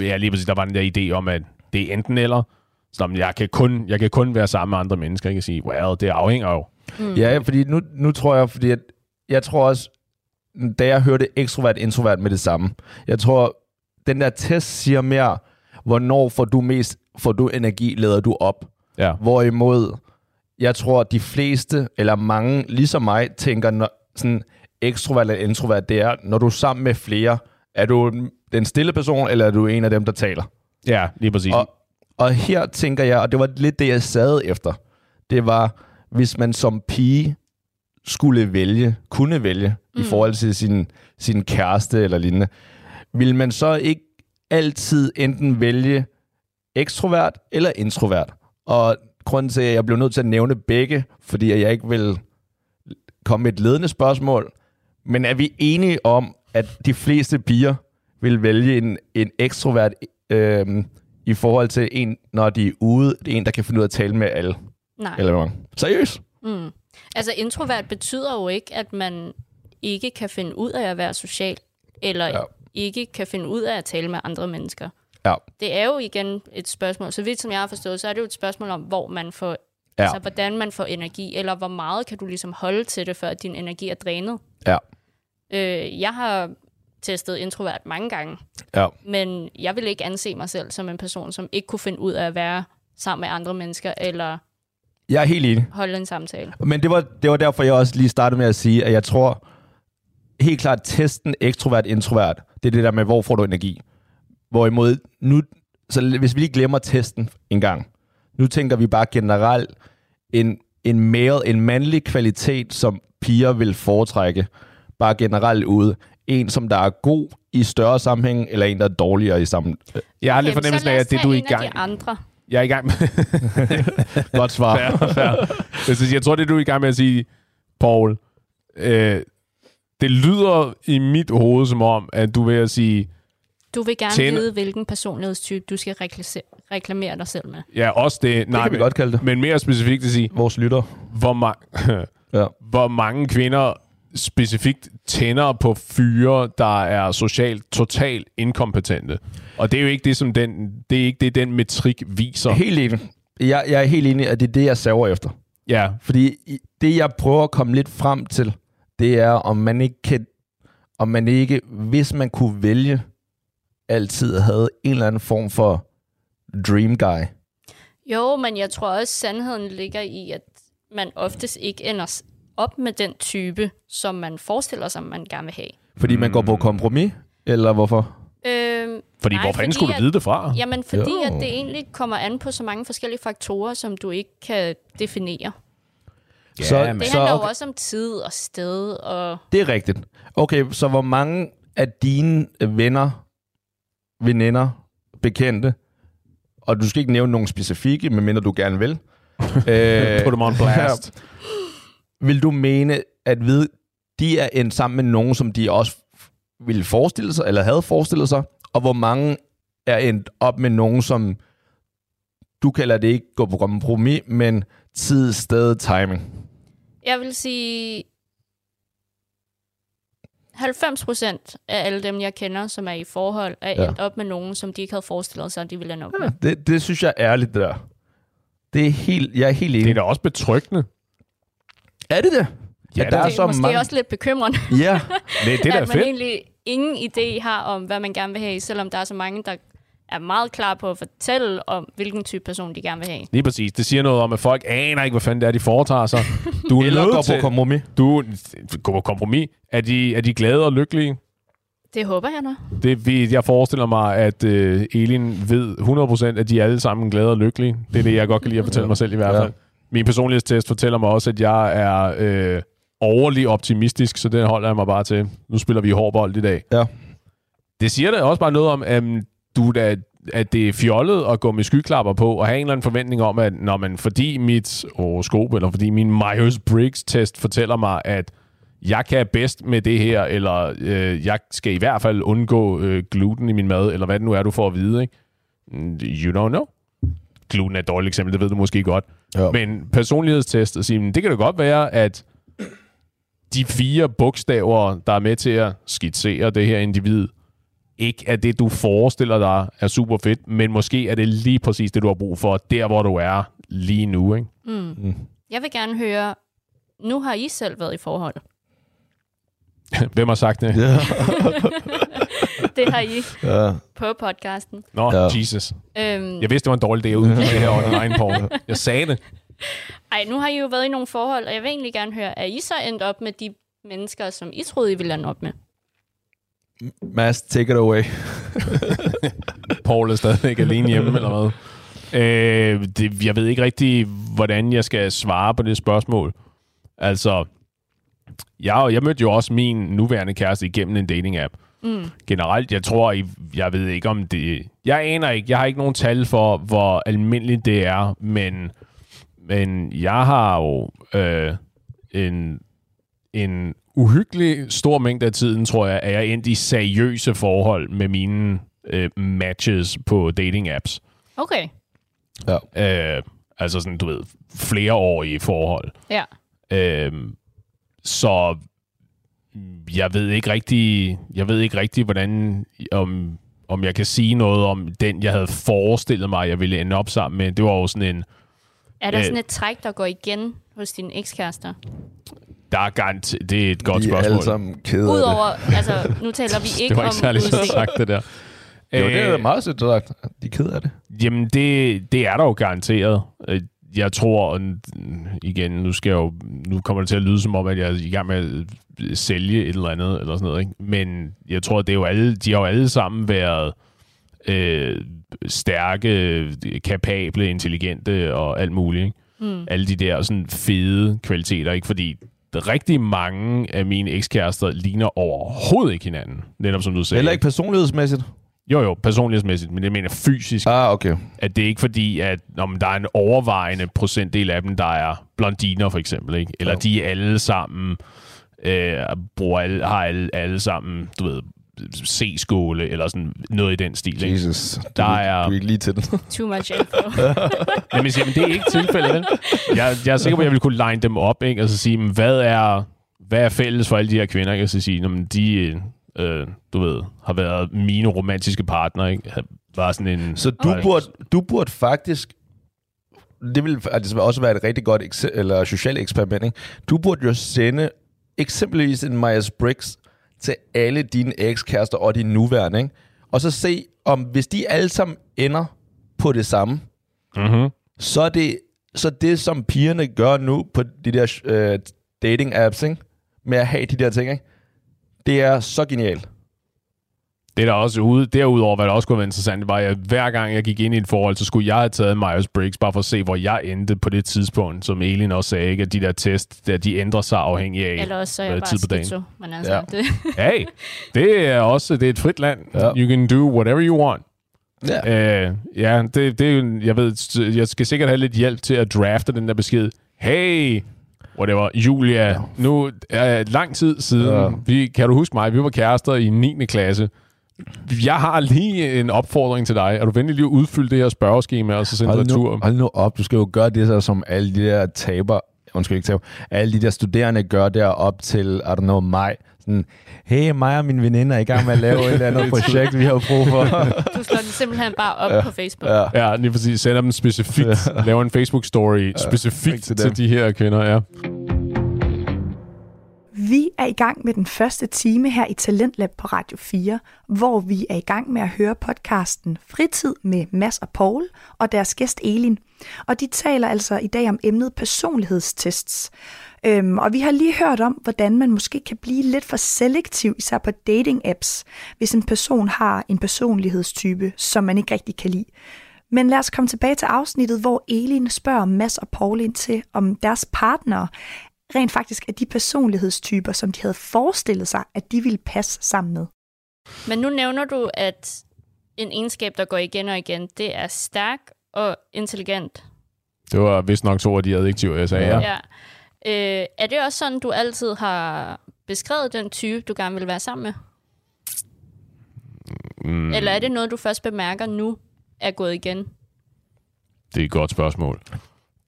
ja, lige præcis, der var den der idé om, at det er enten eller. Så men jeg kan, kun, jeg kan kun være sammen med andre mennesker. Ikke? At sige, well, det afhænger jo. Mm. Ja, fordi nu, nu tror jeg, fordi at, jeg tror også, da jeg hørte ekstrovert, introvert med det samme, jeg tror, den der test siger mere, hvornår får du mest, får du energi, lader du op. Ja. Hvorimod, jeg tror, at de fleste, eller mange, ligesom mig, tænker, når, sådan ekstrovert eller introvert, det er, når du er sammen med flere, Er du den stille person, eller er du en af dem, der taler? Ja, lige præcis. Og, og her tænker jeg, og det var lidt det, jeg sad efter, det var, hvis man som pige skulle vælge, kunne vælge, mm. i forhold til sin, sin kæreste eller lignende, vil man så ikke altid enten vælge ekstrovert eller introvert? Og grunden til, at jeg blev nødt til at nævne begge, fordi jeg ikke vil komme med et ledende spørgsmål, men er vi enige om, at de fleste piger vil vælge en, en ekstrovert øh, i forhold til en, når de er ude, en, der kan finde ud af at tale med alle? Nej. Eller hvad? Seriøst? Mm. Altså introvert betyder jo ikke, at man ikke kan finde ud af at være social, eller Ja. ikke kan finde ud af at tale med andre mennesker. Ja. Det er jo igen et spørgsmål, så vidt som jeg har forstået, så er det jo et spørgsmål om, hvor man får, Ja. altså hvordan man får energi, eller hvor meget kan du ligesom holde til det, før din energi er drænet. Ja. Øh, jeg har testet introvert mange gange, Ja. men jeg vil ikke anse mig selv som en person, som ikke kunne finde ud af at være sammen med andre mennesker, eller Jeg er helt enig. holde en samtale. Men det var, det var derfor, jeg også lige startede med at sige, at jeg tror helt klart, testen ekstrovert-introvert, det er det der med, hvor får du energi. Hvorimod nu, så hvis vi lige glemmer testen en gang, nu tænker vi bare generelt en, en male, en mandlig kvalitet, som piger vil foretrække, bare generelt ude. En, som der er god i større sammenhæng, eller en, der er dårligere i sammen. jeg har lidt fornemmelsen af, at det du er i gang de andre. Jeg er i gang med... Godt svar. Fair, fair. Jeg, synes, jeg tror, det du er i gang med at sige, Paul, øh, det lyder i mit hoved som om, at du vil at sige, Du vil gerne Tjener- vide, hvilken personlighedstype du skal rekla- reklamere dig selv med. ja, også det, Det kan vi men, godt kalde det. men mere specifikt at sige, Vores lytter. hvor, ma- Ja. hvor mange kvinder specifikt tænder på fyre, der er socialt totalt inkompetente. Og det er jo ikke det, som den, det er ikke det, den metrik viser. Helt enig. Jeg, jeg er helt enig, at det er det, jeg saver efter. Ja, Fordi det, jeg prøver at komme lidt frem til, det er, om man ikke kan, om man ikke, hvis man kunne vælge, altid havde en eller anden form for dream guy. Jo, men jeg tror også, sandheden ligger i, at man oftest ikke ender op med den type, som man forestiller sig, man gerne vil have. Fordi man går på kompromis, eller hvorfor? Øhm, fordi Nej, hvor fanden fordi skulle du at- vide det fra? jamen, fordi Jo. at det egentlig kommer an på så mange forskellige faktorer, som du ikke kan definere. Ja, så, Det så, handler jo okay, også om tid og sted, og det er rigtigt. Okay, så hvor mange af dine venner, veninder, bekendte, og du skal ikke nævne nogen specifikke, medmindre du gerne vil, øh, Put them on blast. vil du mene, at ved, de er endt sammen med nogen, som de også ville forestille sig, eller havde forestillet sig, og hvor mange er endt op med nogen, som du kalder det ikke gå på kompromis, men tid, sted, timing. jeg vil sige, 90 procent af alle dem, jeg kender, som er i forhold, er Ja. endt op med nogen, som de ikke havde forestillet sig, at de ville ende op med. Det, det synes jeg er ærligt, det der. Det er helt, jeg er helt Det er enig. da også betryggende. Er det det? Ja, At der det er Det er så måske mange... også lidt bekymrende, Ja, Det, det er da fedt. egentlig ingen idé har om, hvad man gerne vil have, selvom der er så mange, der er meget klar på at fortælle om, hvilken type person de gerne vil have. Lige præcis. Det siger noget om, at folk aner ikke, hvad fanden det er, de foretager sig. Du er eller går til... på kompromis. Du går på kompromis. Er de, er de glade og lykkelige? Det håber jeg da. Det, vi- jeg forestiller mig, at øh, Elin ved 100% at de er alle sammen glade og lykkelige. Det er det, jeg godt kan lide at fortælle mig selv i hvert Ja. fald. Min personlighedstest fortæller mig også, at jeg er øh, overlig optimistisk, så det holder jeg mig bare til. Nu spiller vi hårbold i dag. Ja. Det siger da også bare noget om, at du da at det er fjollet at gå med skyklapper på, og have en eller anden forventning om, at når man, fordi mit horoskop, eller fordi min Myers-Briggs-test fortæller mig, at jeg kan bedst med det her, eller øh, jeg skal i hvert fald undgå øh, gluten i min mad, eller hvad det nu er, du får at vide, ikke? Mm, You don't know. Gluten er et dårligt eksempel, det ved du måske godt. Ja. Men personlighedstest, og sige, "Men det kan da godt være, at de fire bogstaver, der er med til at skitsere det her individ, ikke er det, du forestiller dig er super fedt, men måske er det lige præcis det, du har brug for, der hvor du er lige nu. Ikke? Mm. Jeg vil gerne høre, nu har I selv været i forhold. Hvem har sagt det? Ja. Det har I ja. på podcasten. Nå, Ja. Jesus. Øhm, Jeg vidste, det var en dårlig idé at udgive det her online, Paul. Jeg sagde det. Ej, nu har I jo været i nogle forhold, og jeg vil egentlig gerne høre, er I så endt op med de mennesker, som I troede, I ville ende op med? Mads, take it away. Paul er stadigvæk alene hjemme, eller hvad? Øh, det, jeg ved ikke rigtig, hvordan jeg skal svare på det spørgsmål. Altså, jeg, jeg mødte jo også min nuværende kæreste igennem en dating-app. Mm. Generelt, jeg tror, jeg, jeg ved ikke om det... Jeg aner ikke, jeg har ikke nogen tal for, hvor almindeligt det er, men, men jeg har jo øh, en, en uhyggelig stor mængde af tiden, tror jeg, er jeg endt i seriøse forhold med mine øh, matches på dating-apps. Okay. Øh, altså sådan, du ved, flereårige forhold. Ja. Øh, så jeg ved ikke rigtig, jeg ved ikke rigtig, hvordan, om, om jeg kan sige noget om den, jeg havde forestillet mig, jeg ville ende op sammen med. Det var jo sådan en, Er der Øh. sådan et træk, der går igen hos dine ekskærester? der er garant, det er et godt Vi er spørgsmål. alle sammen kede. Udover, altså, nu taler vi ikke det var om ikke særlig sødt sagt, det der. Jo, det er Øh, meget sødt sagt. De er ked af det. Jamen, det, det er der jo garanteret. Øh, Jeg tror, og igen, nu, skal jeg jo, nu kommer det til at lyde som om, at jeg er i gang med at øh, sælge et eller andet, eller sådan noget, ikke? Men jeg tror, det er jo alle, de har jo alle sammen været øh, stærke, kapable, intelligente og alt muligt. Ikke? Mm. Alle de der sådan fede kvaliteter, ikke? Fordi rigtig mange af mine ekskærester ligner overhovedet ikke hinanden. Netop som du sagde. Heller ikke personlighedsmæssigt. Jo, jo, personlighedsmæssigt, men jeg mener fysisk Ah, okay. at det er ikke fordi, at om der er en overvejende procentdel af dem, der er blondiner for eksempel, ikke? eller Jo. de er alle sammen, øh, bruger alle, har alle, alle sammen, du ved, C-skåle, eller sådan noget i den stil. Ikke? Jesus. Du, Der er... er- du er ikke lige til den. Too much info. Jamen, siger, men det er ikke tilfældet, vel? Jeg, jeg er sikker på, at jeg vil kunne line dem op, ikke? og så sige, men hvad er, hvad er fælles for alle de her kvinder? Ikke? Og så sige, jamen, de, øh, du ved, har været mine romantiske partner, ikke? Var sådan en... Så du, Okay. burde, du burde faktisk... Det vil altså også være et rigtig godt eller socialt eksperiment. Ikke? Du burde jo sende eksempelvis en Myers-Briggs til alle dine ekskærester og dine nuværende. Ikke? Og så se, om hvis de alle sammen ender på det samme, Mm-hmm. så er det, så det som pigerne gør nu på de der øh, dating-apps, ikke? med at have de der ting, ikke? det er så genialt. Det er der også ude, derudover, hvad der også kunne være interessant, det var, at hver gang jeg gik ind i et forhold, så skulle jeg have taget Myers-Briggs, bare for at se, hvor jeg endte på det tidspunkt, som Elin også sagde, ikke? at de der test, der, de ændrer sig afhængig af Eller også så er jeg tid på bare dagen. Men altså, Ja. ja. det, Hey, det er også det er et frit land. Ja. You can do whatever you want. Ja. Uh, ja, det, det er jo, jeg ved, jeg skal sikkert have lidt hjælp til at drafte den der besked. Hey, whatever, Julia, nu er det lang tid siden, Ja. vi, kan du huske mig, vi var kærester i 9. klasse. Jeg har lige en opfordring til dig. Er du venlig lige at udfylde det her spørgeskema, og så sende Hold retur? nu, hold nu op, du skal jo gøre det, så, som alle de der taber, undskyld ikke taber, alle de der studerende gør der op til, I don't know, maj. Sådan, hey, mig og min veninde er i gang med at lave et eller andet projekt, vi har brug for. du slår den simpelthen bare op ja. på Facebook. Ja. ja. Ja, lige præcis. Sender dem specifikt. Laver en Facebook-story specifikt til til dem. de her kvinder, ja. Vi er i gang med den første time her i Talentlab på Radio 4, hvor vi er i gang med at høre podcasten Fritid med Mads og Paul og deres gæst Elin. Og de taler altså i dag om emnet personlighedstests. Øhm, og vi har lige hørt om, hvordan man måske kan blive lidt for selektiv, især på dating-apps, hvis en person har en personlighedstype, som man ikke rigtig kan lide. Men lad os komme tilbage til afsnittet, hvor Elin spørger Mads og Paul ind til, om deres partner rent faktisk er de personlighedstyper, som de havde forestillet sig, at de ville passe sammen med. Men nu nævner du, at en egenskab, der går igen og igen, det er stærk og intelligent. Det var vist nok to af de adjektiver, jeg sagde. Ja. Ja. Øh, er det også sådan, du altid har beskrevet den type, du gerne vil være sammen med? Mm, Eller er det noget, du først bemærker nu er gået igen? Det er et godt spørgsmål.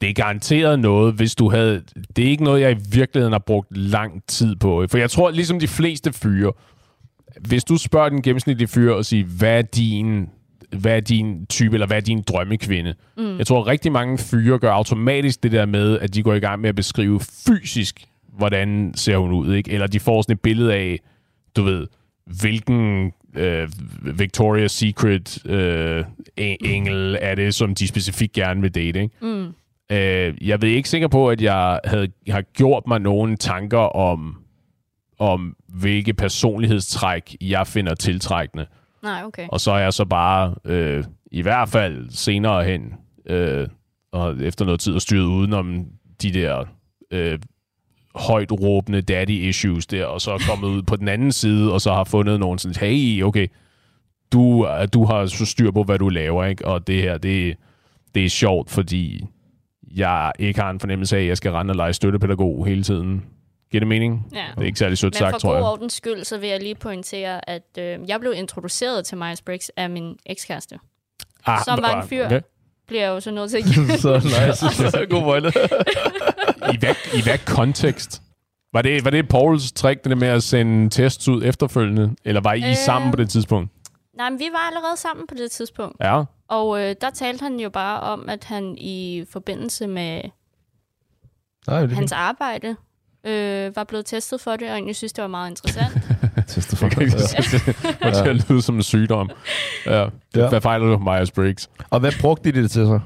Det er garanteret noget, hvis du havde... Det er ikke noget, jeg i virkeligheden har brugt lang tid på. For jeg tror, ligesom de fleste fyre, hvis du spørger den gennemsnitlige fyr og siger, hvad er din, hvad er din type, eller hvad er din drømmekvinde? Mm. Jeg tror, at rigtig mange fyre gør automatisk det der med, at de går i gang med at beskrive fysisk, hvordan ser hun ud, ikke? Eller de får sådan et billede af, du ved, hvilken øh, Victoria's Secret øh, en- engel er det, som de specifikt gerne vil date, ikke? Mm. Øh, jeg ved ikke sikker på, at jeg havde, har gjort mig nogle tanker om, om hvilke personlighedstræk jeg finder tiltrækkende. Nej, okay. Og så er jeg så bare, øh, i hvert fald senere hen, øh, og efter noget tid, styret udenom de der øh, højt råbende daddy issues der, og så er kommet ud på den anden side, og så har fundet nogen sådan, hey, okay, du, du har så styr på, hvad du laver, ikke? Og det her, det, det er sjovt, fordi jeg ikke har en fornemmelse af, at jeg skal rende og lege støttepædagog hele tiden. Giver det mening? Ja. Det er ikke særlig sødt Men sagt, for tror god jeg. ordens skyld, så vil jeg lige pointere, at øh, jeg blev introduceret til Myers-Briggs af min ekskæreste. Ah, som var en fyr. Okay. Bliver jeg jo så nødt til at give. så nice. Så god pointe. I hvad, I hvad kontekst? Var det, var det Pauls trick, det med at sende tests ud efterfølgende? Eller var I. Øh. sammen på det tidspunkt? Nej, men vi var allerede sammen på det tidspunkt. Ja. Og øh, der talte han jo bare om, at han i forbindelse med Nej, det hans arbejde øh, var blevet testet for det, og egentlig synes, det var meget interessant. Teste for. Okay, det var til at lyde som en sygdom. Ja. Ja. Hvad fejler du, Myers-Briggs? Og hvad brugte de det til så?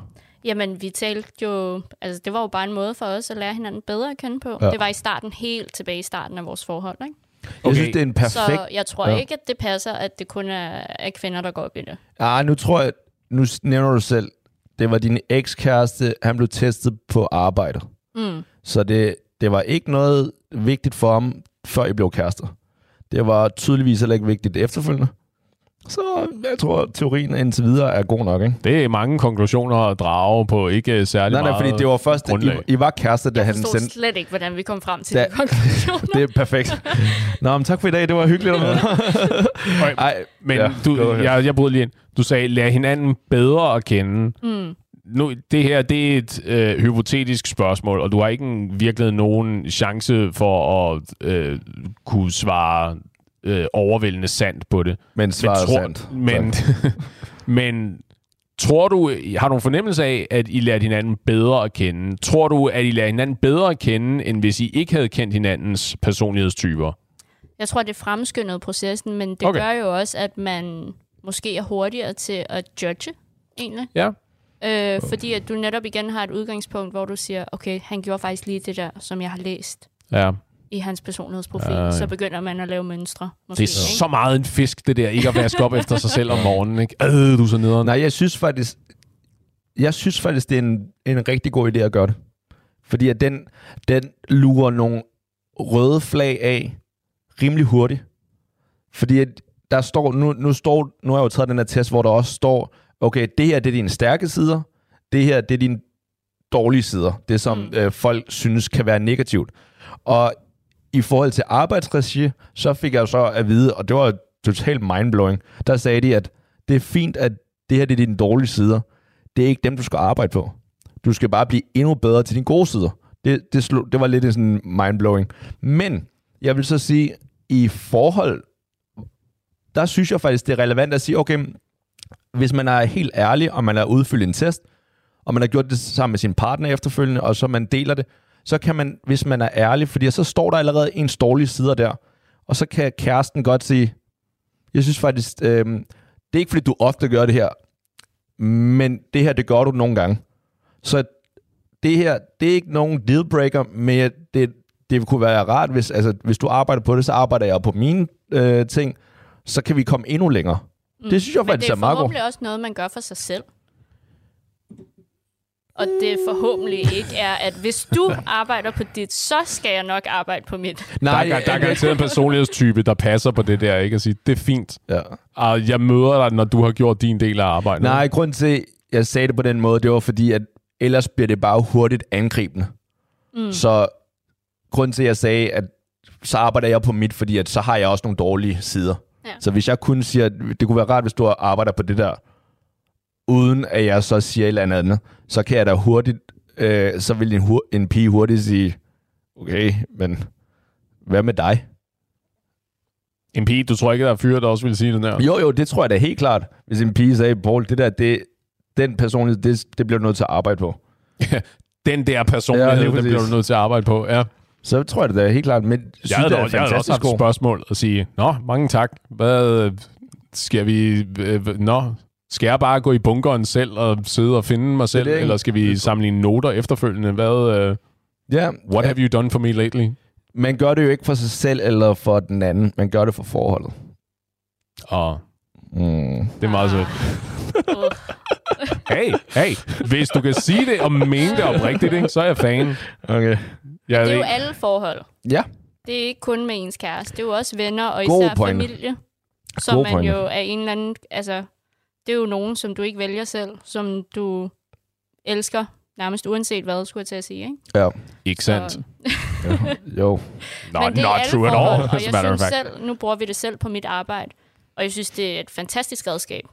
Jamen, vi talte jo... Altså, det var jo bare en måde for os at lære hinanden bedre at kende på. Ja. Det var i starten, helt tilbage i starten af vores forhold, ikke? Jeg synes, det er en perfekt... Så jeg tror Ja. ja. ikke, at det passer, at det kun er, er kvinder, der går op i det. Ah, nu tror jeg... Nu nævner du selv, det var din ekskæreste, han blev testet på arbejde. Mm. Så det, det var ikke noget vigtigt for ham, før I blev kærester. Det var tydeligvis heller ikke vigtigt efterfølgende. Så jeg tror, teorien indtil videre er god nok, ikke? Det er mange konklusioner at drage på ikke særlig Nej, nej, meget fordi det var først, grundlag. I, I var kærester, da Jeg han sendte... slet ikke, hvordan vi kom frem til Da- de konklusioner. Det er perfekt. Nå, men tak for i dag. Det var hyggeligt at møde dig. Okay, Ej, Men ja, ja, du, jeg, jeg bryder lige ind. Du sagde, lær hinanden bedre at kende. Mm. Nu, det her, det er et øh, hypotetisk spørgsmål, og du har ikke en, virkelig nogen chance for at øh, kunne svare øh, overvældende sandt på det. Men svaret er tror, sandt. Men, men tror du, har du en fornemmelse af, at I lærte hinanden bedre at kende? Tror du, at I lærte hinanden bedre at kende, end hvis I ikke havde kendt hinandens personlighedstyper? Jeg tror, det fremskyndede processen, men det okay. gør jo også, at man måske er hurtigere til at judge, egentlig. Ja. Øh, fordi at du netop igen har et udgangspunkt, hvor du siger, okay, han gjorde faktisk lige det der, som jeg har læst Ja. I hans personlighedsprofil. Ja. Så begynder man at lave mønstre. Måske, Det er så meget en fisk, det der. Ikke at vaske op efter sig selv om morgenen. Ikke? Øh, du så nederen. Nej, jeg synes faktisk, jeg synes faktisk, det er en, en rigtig god idé at gøre det. Fordi at den, den lurer nogle røde flag af rimelig hurtigt. Fordi at der står, nu, nu, står, nu har jeg jo taget den her test, hvor der også står, okay, det her det er dine stærke sider, det her det er dine dårlige sider, det som. Mm. øh, folk synes kan være negativt. Og i forhold til arbejdsregi, så fik jeg så at vide, og det var totalt mindblowing, der sagde de, at det er fint, at det her det er dine dårlige sider. Det er ikke dem, du skal arbejde på. Du skal bare blive endnu bedre til dine gode sider. Det, det, slog, det var lidt en sådan mindblowing. Men jeg vil så sige, i forhold, der synes jeg faktisk, det er relevant at sige, okay, hvis man er helt ærlig, og man har udfyldt en test, og man har gjort det sammen med sin partner efterfølgende, og så man deler det, så kan man, hvis man er ærlig, fordi så står der allerede en dårlige sider der, og så kan kæresten godt sige, jeg synes faktisk, øh, det er ikke fordi, du ofte gør det her, men det her, det gør du nogle gange. Så det her, det er ikke nogen dealbreaker, men det, det kunne være rart, hvis, altså, hvis du arbejder på det, så arbejder jeg på mine øh, ting, så kan vi komme endnu længere. Det synes jeg faktisk det er er meget godt. forhåbentlig også noget, man gør for sig selv. Og det forhåbentlig ikke er, at hvis du arbejder på dit, så skal jeg nok arbejde på mit. Nej, der, er, der er garanteret en personlighedstype, der passer på det der, ikke? At sige, det er fint. Ja. Og jeg møder dig, når du har gjort din del af arbejdet. Nej, grund til, at jeg sagde det på den måde, det var fordi, at ellers bliver det bare hurtigt angribende. Mm. Så grund til, at jeg sagde, at så arbejder jeg på mit, fordi at så har jeg også nogle dårlige sider. Ja. Så hvis jeg kun siger, at det kunne være rart, hvis du arbejder på det der, uden at jeg så siger et eller andet, så kan jeg da hurtigt, øh, så vil en, hur- en pige hurtigt sige, okay, men hvad med dig? En pige, du tror ikke, der er fyre, der også vil sige den der? Jo, jo, det tror jeg da helt klart. Hvis en pige sagde, Paul, det der, det, den personlighed, det, det bliver du nødt til at arbejde på. Den der personlighed, ja, den bliver du nødt til at arbejde på. Ja. Så tror jeg det da helt klart. Men Jeg havde, det er også, jeg havde også haft et spørgsmål og sige, Nå, mange tak. Hvad skal vi... Øh, nå, skal jeg bare gå i bunkeren selv og sidde og finde mig selv, det, ikke? eller skal vi sammenligne noter efterfølgende? Hvad, øh, Ja, what have you done for me lately? man gør det jo ikke for sig selv eller for den anden. Man gør det for forholdet. Og Mm. det er meget sødt. Uh, Hey, hey, hvis du kan sige det og mene det oprigtigt, ikke, så er jeg fan. Okay. Jeg det er jo ikke- alle forhold. Ja. Det er ikke kun med ens kæreste. Det er jo også venner og Gode især pointe. familie. Som Gode man pointe. jo er en eller anden... Altså, det er jo nogen, som du ikke vælger selv. Som du elsker. Nærmest uanset hvad, skulle jeg til at sige. Ikke? Ja. Ikke sandt. Så- Jo. Not, Men det er not true at all, Og as a jeg matter of synes fact. selv, nu bruger vi det selv på mit arbejde, og jeg synes, det er et fantastisk redskab.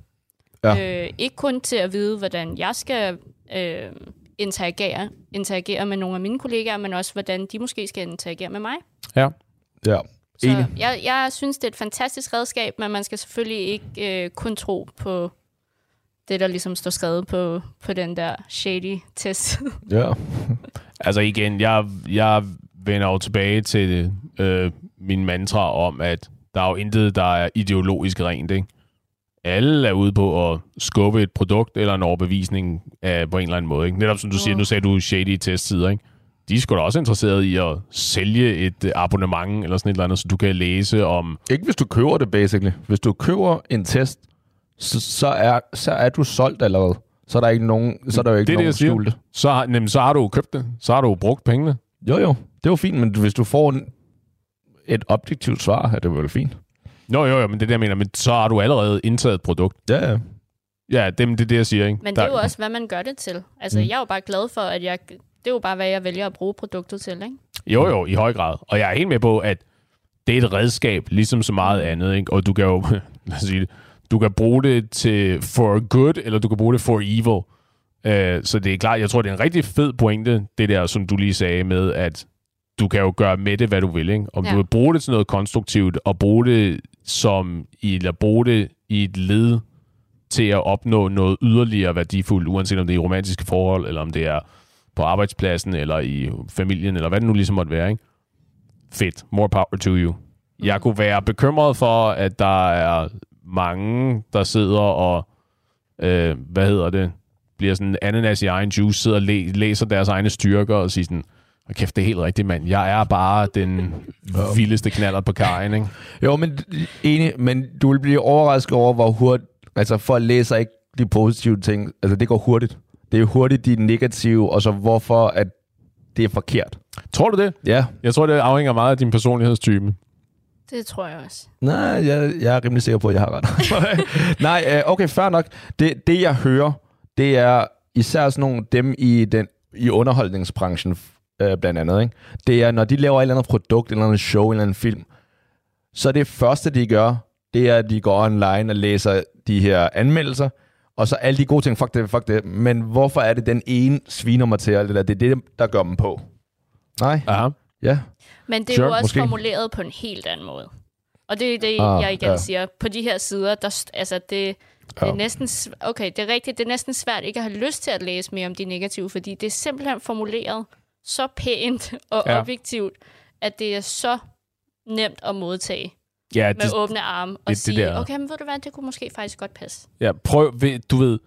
Ja. Øh, ikke kun til at vide, hvordan jeg skal øh, interagere, interagere med nogle af mine kollegaer, men også, hvordan de måske skal interagere med mig. Ja. Ja. Så Enig. jeg, jeg synes, det er et fantastisk redskab, men man skal selvfølgelig ikke øh, kun tro på det, der ligesom står skrevet på, på den der shady test. Ja. Altså igen, jeg, jeg vender jo tilbage til øh, min mantra om, at der er jo intet, der er ideologisk rent, ikke? Alle er ude på at skubbe et produkt eller en overbevisning af, på en eller anden måde. Ikke? Netop som du siger, Mm. nu sagde du shady testsider, ikke? De er sgu da også interesseret i at sælge et øh, abonnement eller sådan et eller andet, så du kan læse om... Ikke hvis du køber det, basically. Hvis du køber en test, så, så, er, så er du solgt allerede. Så er der ikke nogen, så er der jo ikke Det det, nogen siger. skjulte. Så, har- jamen, så har du købt det. Så har du brugt pengene. Jo, jo. Det er jo fint, men hvis du får en, et objektivt svar, er det vel fint. Nå, jo, jo, men det er det, jeg mener. Men så har du allerede indtaget et produkt. Ja, ja. Ja, det, det er det, jeg siger, ikke? Men Der- det er jo også, hvad man gør det til. Altså, mm. jeg er jo bare glad for, at jeg... Det er jo bare, hvad jeg vælger at bruge produktet til, ikke? Jo, jo, i høj grad. Og jeg er helt med på, at det er et redskab, ligesom så meget andet, ikke? Og du kan jo, lad os sige det, du kan bruge det til for good, eller du kan bruge det for evil. Uh, så det er klart, jeg tror, det er en rigtig fed pointe, det der, som du lige sagde med, at du kan jo gøre med det, hvad du vil, ikke? Om. Ja. du vil bruge det til noget konstruktivt, og bruge det som, i- eller bruge det i et led til at opnå noget yderligere værdifuldt, uanset om det er i romantiske forhold, eller om det er på arbejdspladsen, eller i familien, eller hvad det nu ligesom måtte være, ikke? Fedt. More power to you. Jeg kunne være bekymret for, at der er mange, der sidder og, øh, hvad hedder det, bliver sådan ananas i egen juice, sidder og læ- læser deres egne styrker og siger sådan, "Hold kæft, det er helt rigtigt, mand. Jeg er bare den vildeste knaller på kajen, ikke? Jo, men enig, men du vil blive overrasket over, hvor hurtigt, altså folk læser ikke de positive ting, altså det går hurtigt. Det er hurtigt de negative, og så hvorfor at det er forkert. Tror du det? Ja, Jeg tror, det afhænger meget af din personlighedstype. Det tror jeg også. nej, jeg, jeg er rimelig sikker på, at jeg har ret. nej, øh, okay, fair nok. Det, det jeg hører, det er især sådan nogle, dem i, den, i underholdningsbranchen, øh, blandt andet, ikke? det er, når de laver et eller andet produkt, et eller andet show, en eller anden film, så det første, de gør, det er, at de går online og læser de her anmeldelser, og så alle de gode ting, fuck det, fuck det. Men hvorfor er det den ene sviner mig til det der? Det er det, der gør dem på. Nej, Aha. Ja. Men det er Sure, jo også måske. formuleret på en helt anden måde. Og det er det, Ah, jeg igen ja. siger. På de her sider, der, altså det, det Ja. er næsten... Okay, det er rigtigt. Det er næsten svært ikke at have lyst til at læse mere om de negative, fordi det er simpelthen formuleret så pænt og Ja. objektivt, at det er så nemt at modtage Ja, med det, åbne arme og det- det sige, der- okay, men ved du hvad, det kunne måske faktisk godt passe. ja, prøv, du ved,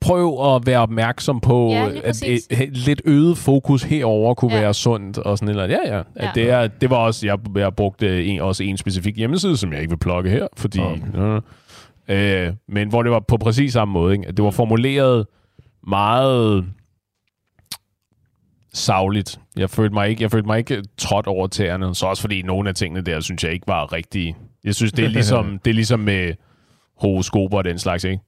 prøv at være opmærksom på, Ja, at et, et, lidt øget fokus herover kunne Ja. være sundt og sådan noget. Ja, ja. At Ja. Det, er, det var også, jeg, jeg brugte en, også en specifik hjemmeside, som jeg ikke vil plukke her, fordi... Åh. Øh, øh, men hvor det var på præcis samme måde. Ikke? At det var formuleret meget savligt. Jeg følte mig ikke, jeg følte mig ikke trådt over tæerne. Så også fordi nogle af tingene der, synes jeg ikke var rigtige. Jeg synes, det er ligesom, det er ligesom med horoskoper og den slags, ikke?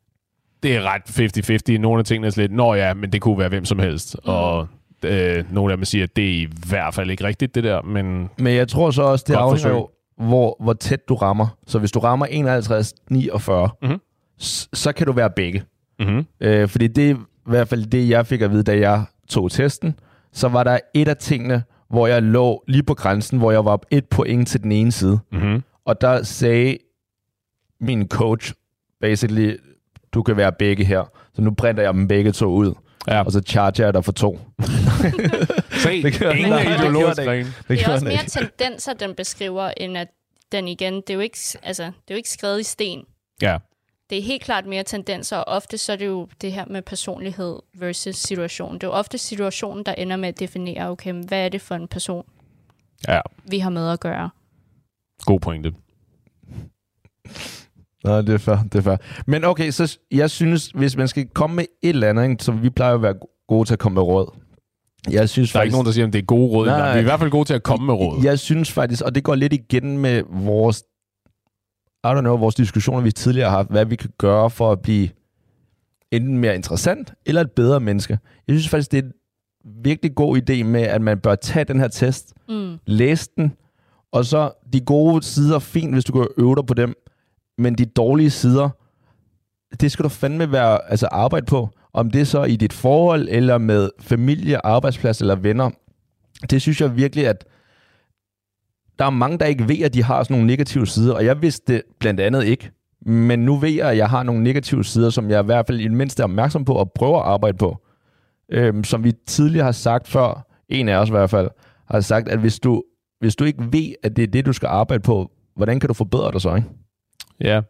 Det er ret 50-50. Nogle af tingene er lidt, nå ja, men det kunne være hvem som helst. Mm. Og øh, nogle af dem siger, at det er i hvert fald ikke rigtigt, det der, men Men jeg tror så også, det afhænger jo, hvor, hvor tæt du rammer. Så hvis du rammer 51, 49, Mhm. s- så kan du være begge. mm-hmm. Øh, fordi det er i hvert fald det, jeg fik at vide, da jeg tog testen. Så var der et af tingene, hvor jeg lå lige på grænsen, hvor jeg var et point til den ene side. Mm-hmm. Og der sagde min coach, basically, du kan være begge her. Så nu printer jeg dem begge to ud. Ja. Og så charger jeg dig for to. Se, Det gjorde ingen er det ideologisk ren. Det, Det er også mere tendenser, den beskriver, end at den igen, det er jo ikke, altså, det er jo ikke skrevet i sten. Ja. det er helt klart mere tendenser, og ofte så er det jo det her med personlighed versus situation. Det er jo ofte situationen, der ender med at definere, okay, hvad er det for en person? Ja, vi har med at gøre. god pointe. Nå, det er fair, det er fair. Men okay, så jeg synes, hvis man skal komme med et eller andet, ikke, så vi plejer at være gode til at komme med råd. Jeg synes Der er ikke nogen, der siger, at det er gode råd. Nej. Nej. Vi er i hvert fald gode til at komme med råd. Jeg synes faktisk, og det går lidt igen med vores, I don't know, vores diskussioner, vi tidligere har haft, hvad vi kan gøre for at blive enten mere interessant eller et bedre menneske. Jeg synes faktisk, det er en virkelig god idé med, at man bør tage den her test, Mm. læse den, og så de gode sider, fint, hvis du kan øve dig på dem, men de dårlige sider, det skal du fandme være, altså arbejde på. Om det er så i dit forhold, eller med familie, arbejdsplads eller venner. Det synes jeg virkelig, at der er mange, der ikke ved, at de har sådan nogle negative sider, og jeg vidste det blandt andet ikke. Men nu ved jeg, at jeg har nogle negative sider, som jeg i hvert fald i det mindste er opmærksom på og prøver at arbejde på. Øhm, som vi tidligere har sagt før, en af os i hvert fald, har sagt, at hvis du, hvis du ikke ved, at det er det, du skal arbejde på, hvordan kan du forbedre dig så, ikke? Ja.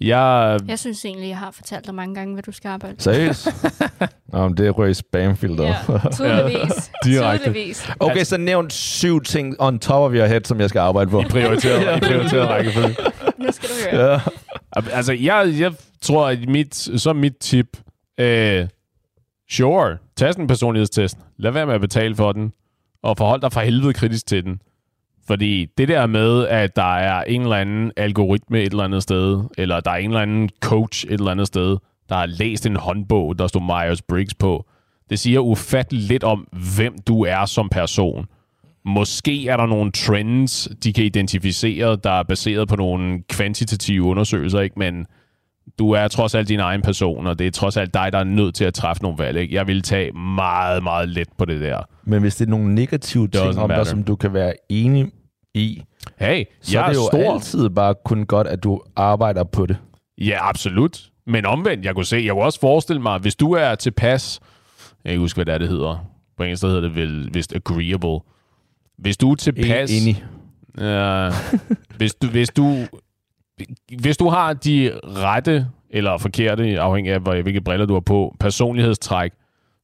Jeg, Jeg synes egentlig, jeg har fortalt dig mange gange, hvad du skal arbejde. med. Seriøst? Nå, men det røg i spamfilteret. Ja, tydeligvis. Direkte. tydeligvis. Okay, så nævn syv ting on top of your head, som jeg skal arbejde på. prioriteret, i prioriteret rækkefølge. Nu skal du høre. Ja. Altså, jeg, jeg tror, at mit, så er mit tip, øh, sure, tag en personlighedstest. Lad være med at betale for den, og forhold dig for helvede kritisk til den. Fordi det der med, at der er en eller anden algoritme et eller andet sted, eller der er en eller anden coach et eller andet sted, der har læst en håndbog, der står Myers-Briggs på, det siger ufatteligt lidt om, hvem du er som person. Måske er der nogle trends, de kan identificere, der er baseret på nogle kvantitative undersøgelser, ikke? men du er trods alt din egen person, og det er trods alt dig, der er nødt til at træffe nogle valg. Ikke? Jeg vil tage meget, meget let på det der. Men hvis det er nogle negative ting om dig, som du kan være enig i, Hey, så jeg er det jo stor. altid bare kun godt, at du arbejder på det. Ja, absolut. Men omvendt, jeg kunne se, jeg kunne også forestille mig, hvis du er tilpas, jeg kan huske, hvad det, er, det hedder. På engelsk der hedder det vel vist agreeable. Hvis du er tilpas... Enig. Ja, hvis, du, hvis, du, hvis du har de rette eller forkerte, afhængig af hvilke briller du har på, personlighedstræk,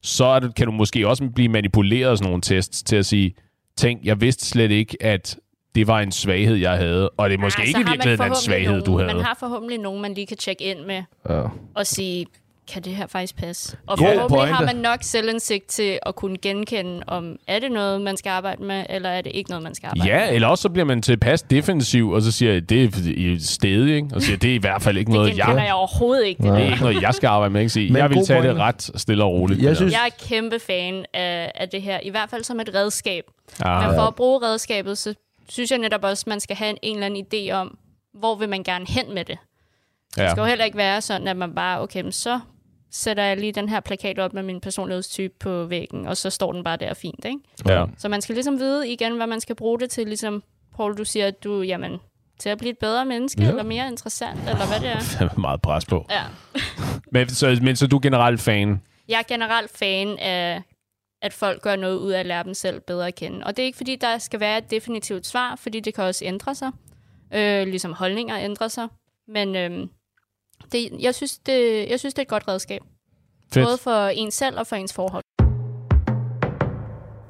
så er det, kan du måske også blive manipuleret af sådan nogle tests til at sige, tænk, jeg vidste slet ikke, at det var en svaghed, jeg havde, og det er måske Ja, ikke så i har man virkeligheden en svaghed, nogen, du havde. Man har forhåbentlig nogen, man lige kan tjekke ind med Ja. og sige, kan det her faktisk passe? Og God forhåbentlig pointe. har man nok selvindsigt til at kunne genkende, om er det noget, man skal arbejde med, eller er det ikke noget, man skal arbejde Ja, med. eller også så bliver man tilpas defensiv, og så siger jeg, det er i stedet, ikke? Og siger, det er i hvert fald ikke Det noget, jeg, jeg overhovedet ikke. Det det der. er ikke noget, jeg skal arbejde med. Ikke? Men jeg vil tage det pointe. ret stille og roligt. Jeg det synes-. Jeg er kæmpe fan af, af det her, i hvert fald som et redskab. ah, Men for at bruge redskabet, så synes jeg netop også, at man skal have en, en eller anden idé om, hvor vil man gerne hen med det. Det ja. skal jo heller ikke være sådan, at man bare, okay, så sætter jeg lige den her plakat op med min personlighedstype på væggen, og så står den bare der fint, ikke? ja. Så man skal ligesom vide igen, hvad man skal bruge det til, ligesom Paul, du siger, at du, jamen, til at blive et bedre menneske, Ja. eller mere interessant, eller hvad det er. Der er meget pres på. Ja. Men så, men så du er generelt fan? Jeg er generelt fan af, at folk gør noget ud af at lære dem selv bedre at kende. Og det er ikke, fordi der skal være et definitivt svar, fordi det kan også ændre sig. Øh, ligesom holdninger ændrer sig. Men øhm, det, jeg, synes, det, jeg synes, det er et godt redskab. Fedt. Både for en selv og for ens forhold.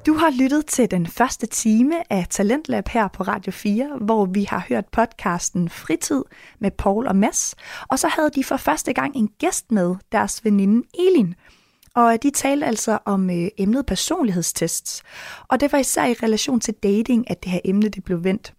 Du har lyttet til den første time af Talentlab her på Radio 4, hvor vi har hørt podcasten Fritid med Paul og Mads, og så havde de for første gang en gæst med, deres veninde Elin. Og de talte altså om øh, emnet personlighedstests, og det var især i relation til dating, at det her emne det blev vendt.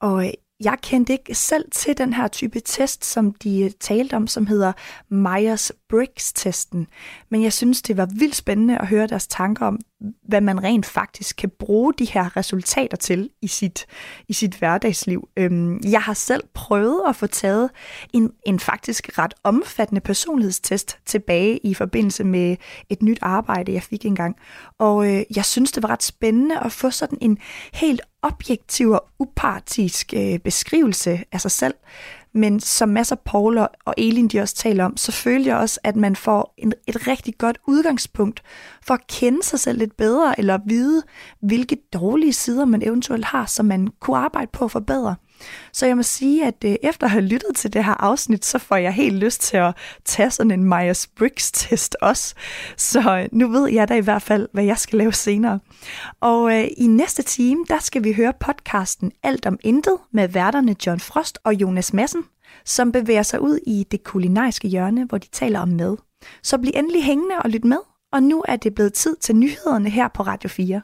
Og øh, jeg kendte ikke selv til den her type test, som de øh, talte om, som hedder Myers-Briggs-testen. Men jeg synes, det var vildt spændende at høre deres tanker om, hvad man rent faktisk kan bruge de her resultater til i sit, i sit hverdagsliv. Øhm, jeg har selv prøvet at få taget en, en faktisk ret omfattende personlighedstest tilbage i forbindelse med et nyt arbejde, jeg fik engang. Og øh, jeg synes, det var ret spændende at få sådan en helt objektiv og upartisk øh, beskrivelse af sig selv. Men som masser Paul og- Elin de også taler om, så føler jeg også, at man får en, et rigtig godt udgangspunkt for at kende sig selv lidt bedre, eller vide, hvilke dårlige sider man eventuelt har, som man kunne arbejde på at forbedre. Så jeg må sige, at øh, efter at have lyttet til det her afsnit, så får jeg helt lyst til at tage sådan en Myers-Briggs-test også. Så øh, nu ved jeg da i hvert fald, hvad jeg skal lave senere. Og øh, i næste time, der skal vi høre podcasten Alt om Intet med værterne John Frost og Jonas Madsen, som bevæger sig ud i det kulinariske hjørne, hvor de taler om mad. Så bliv endelig hængende og lyt med, og nu er det blevet tid til nyhederne her på Radio 4.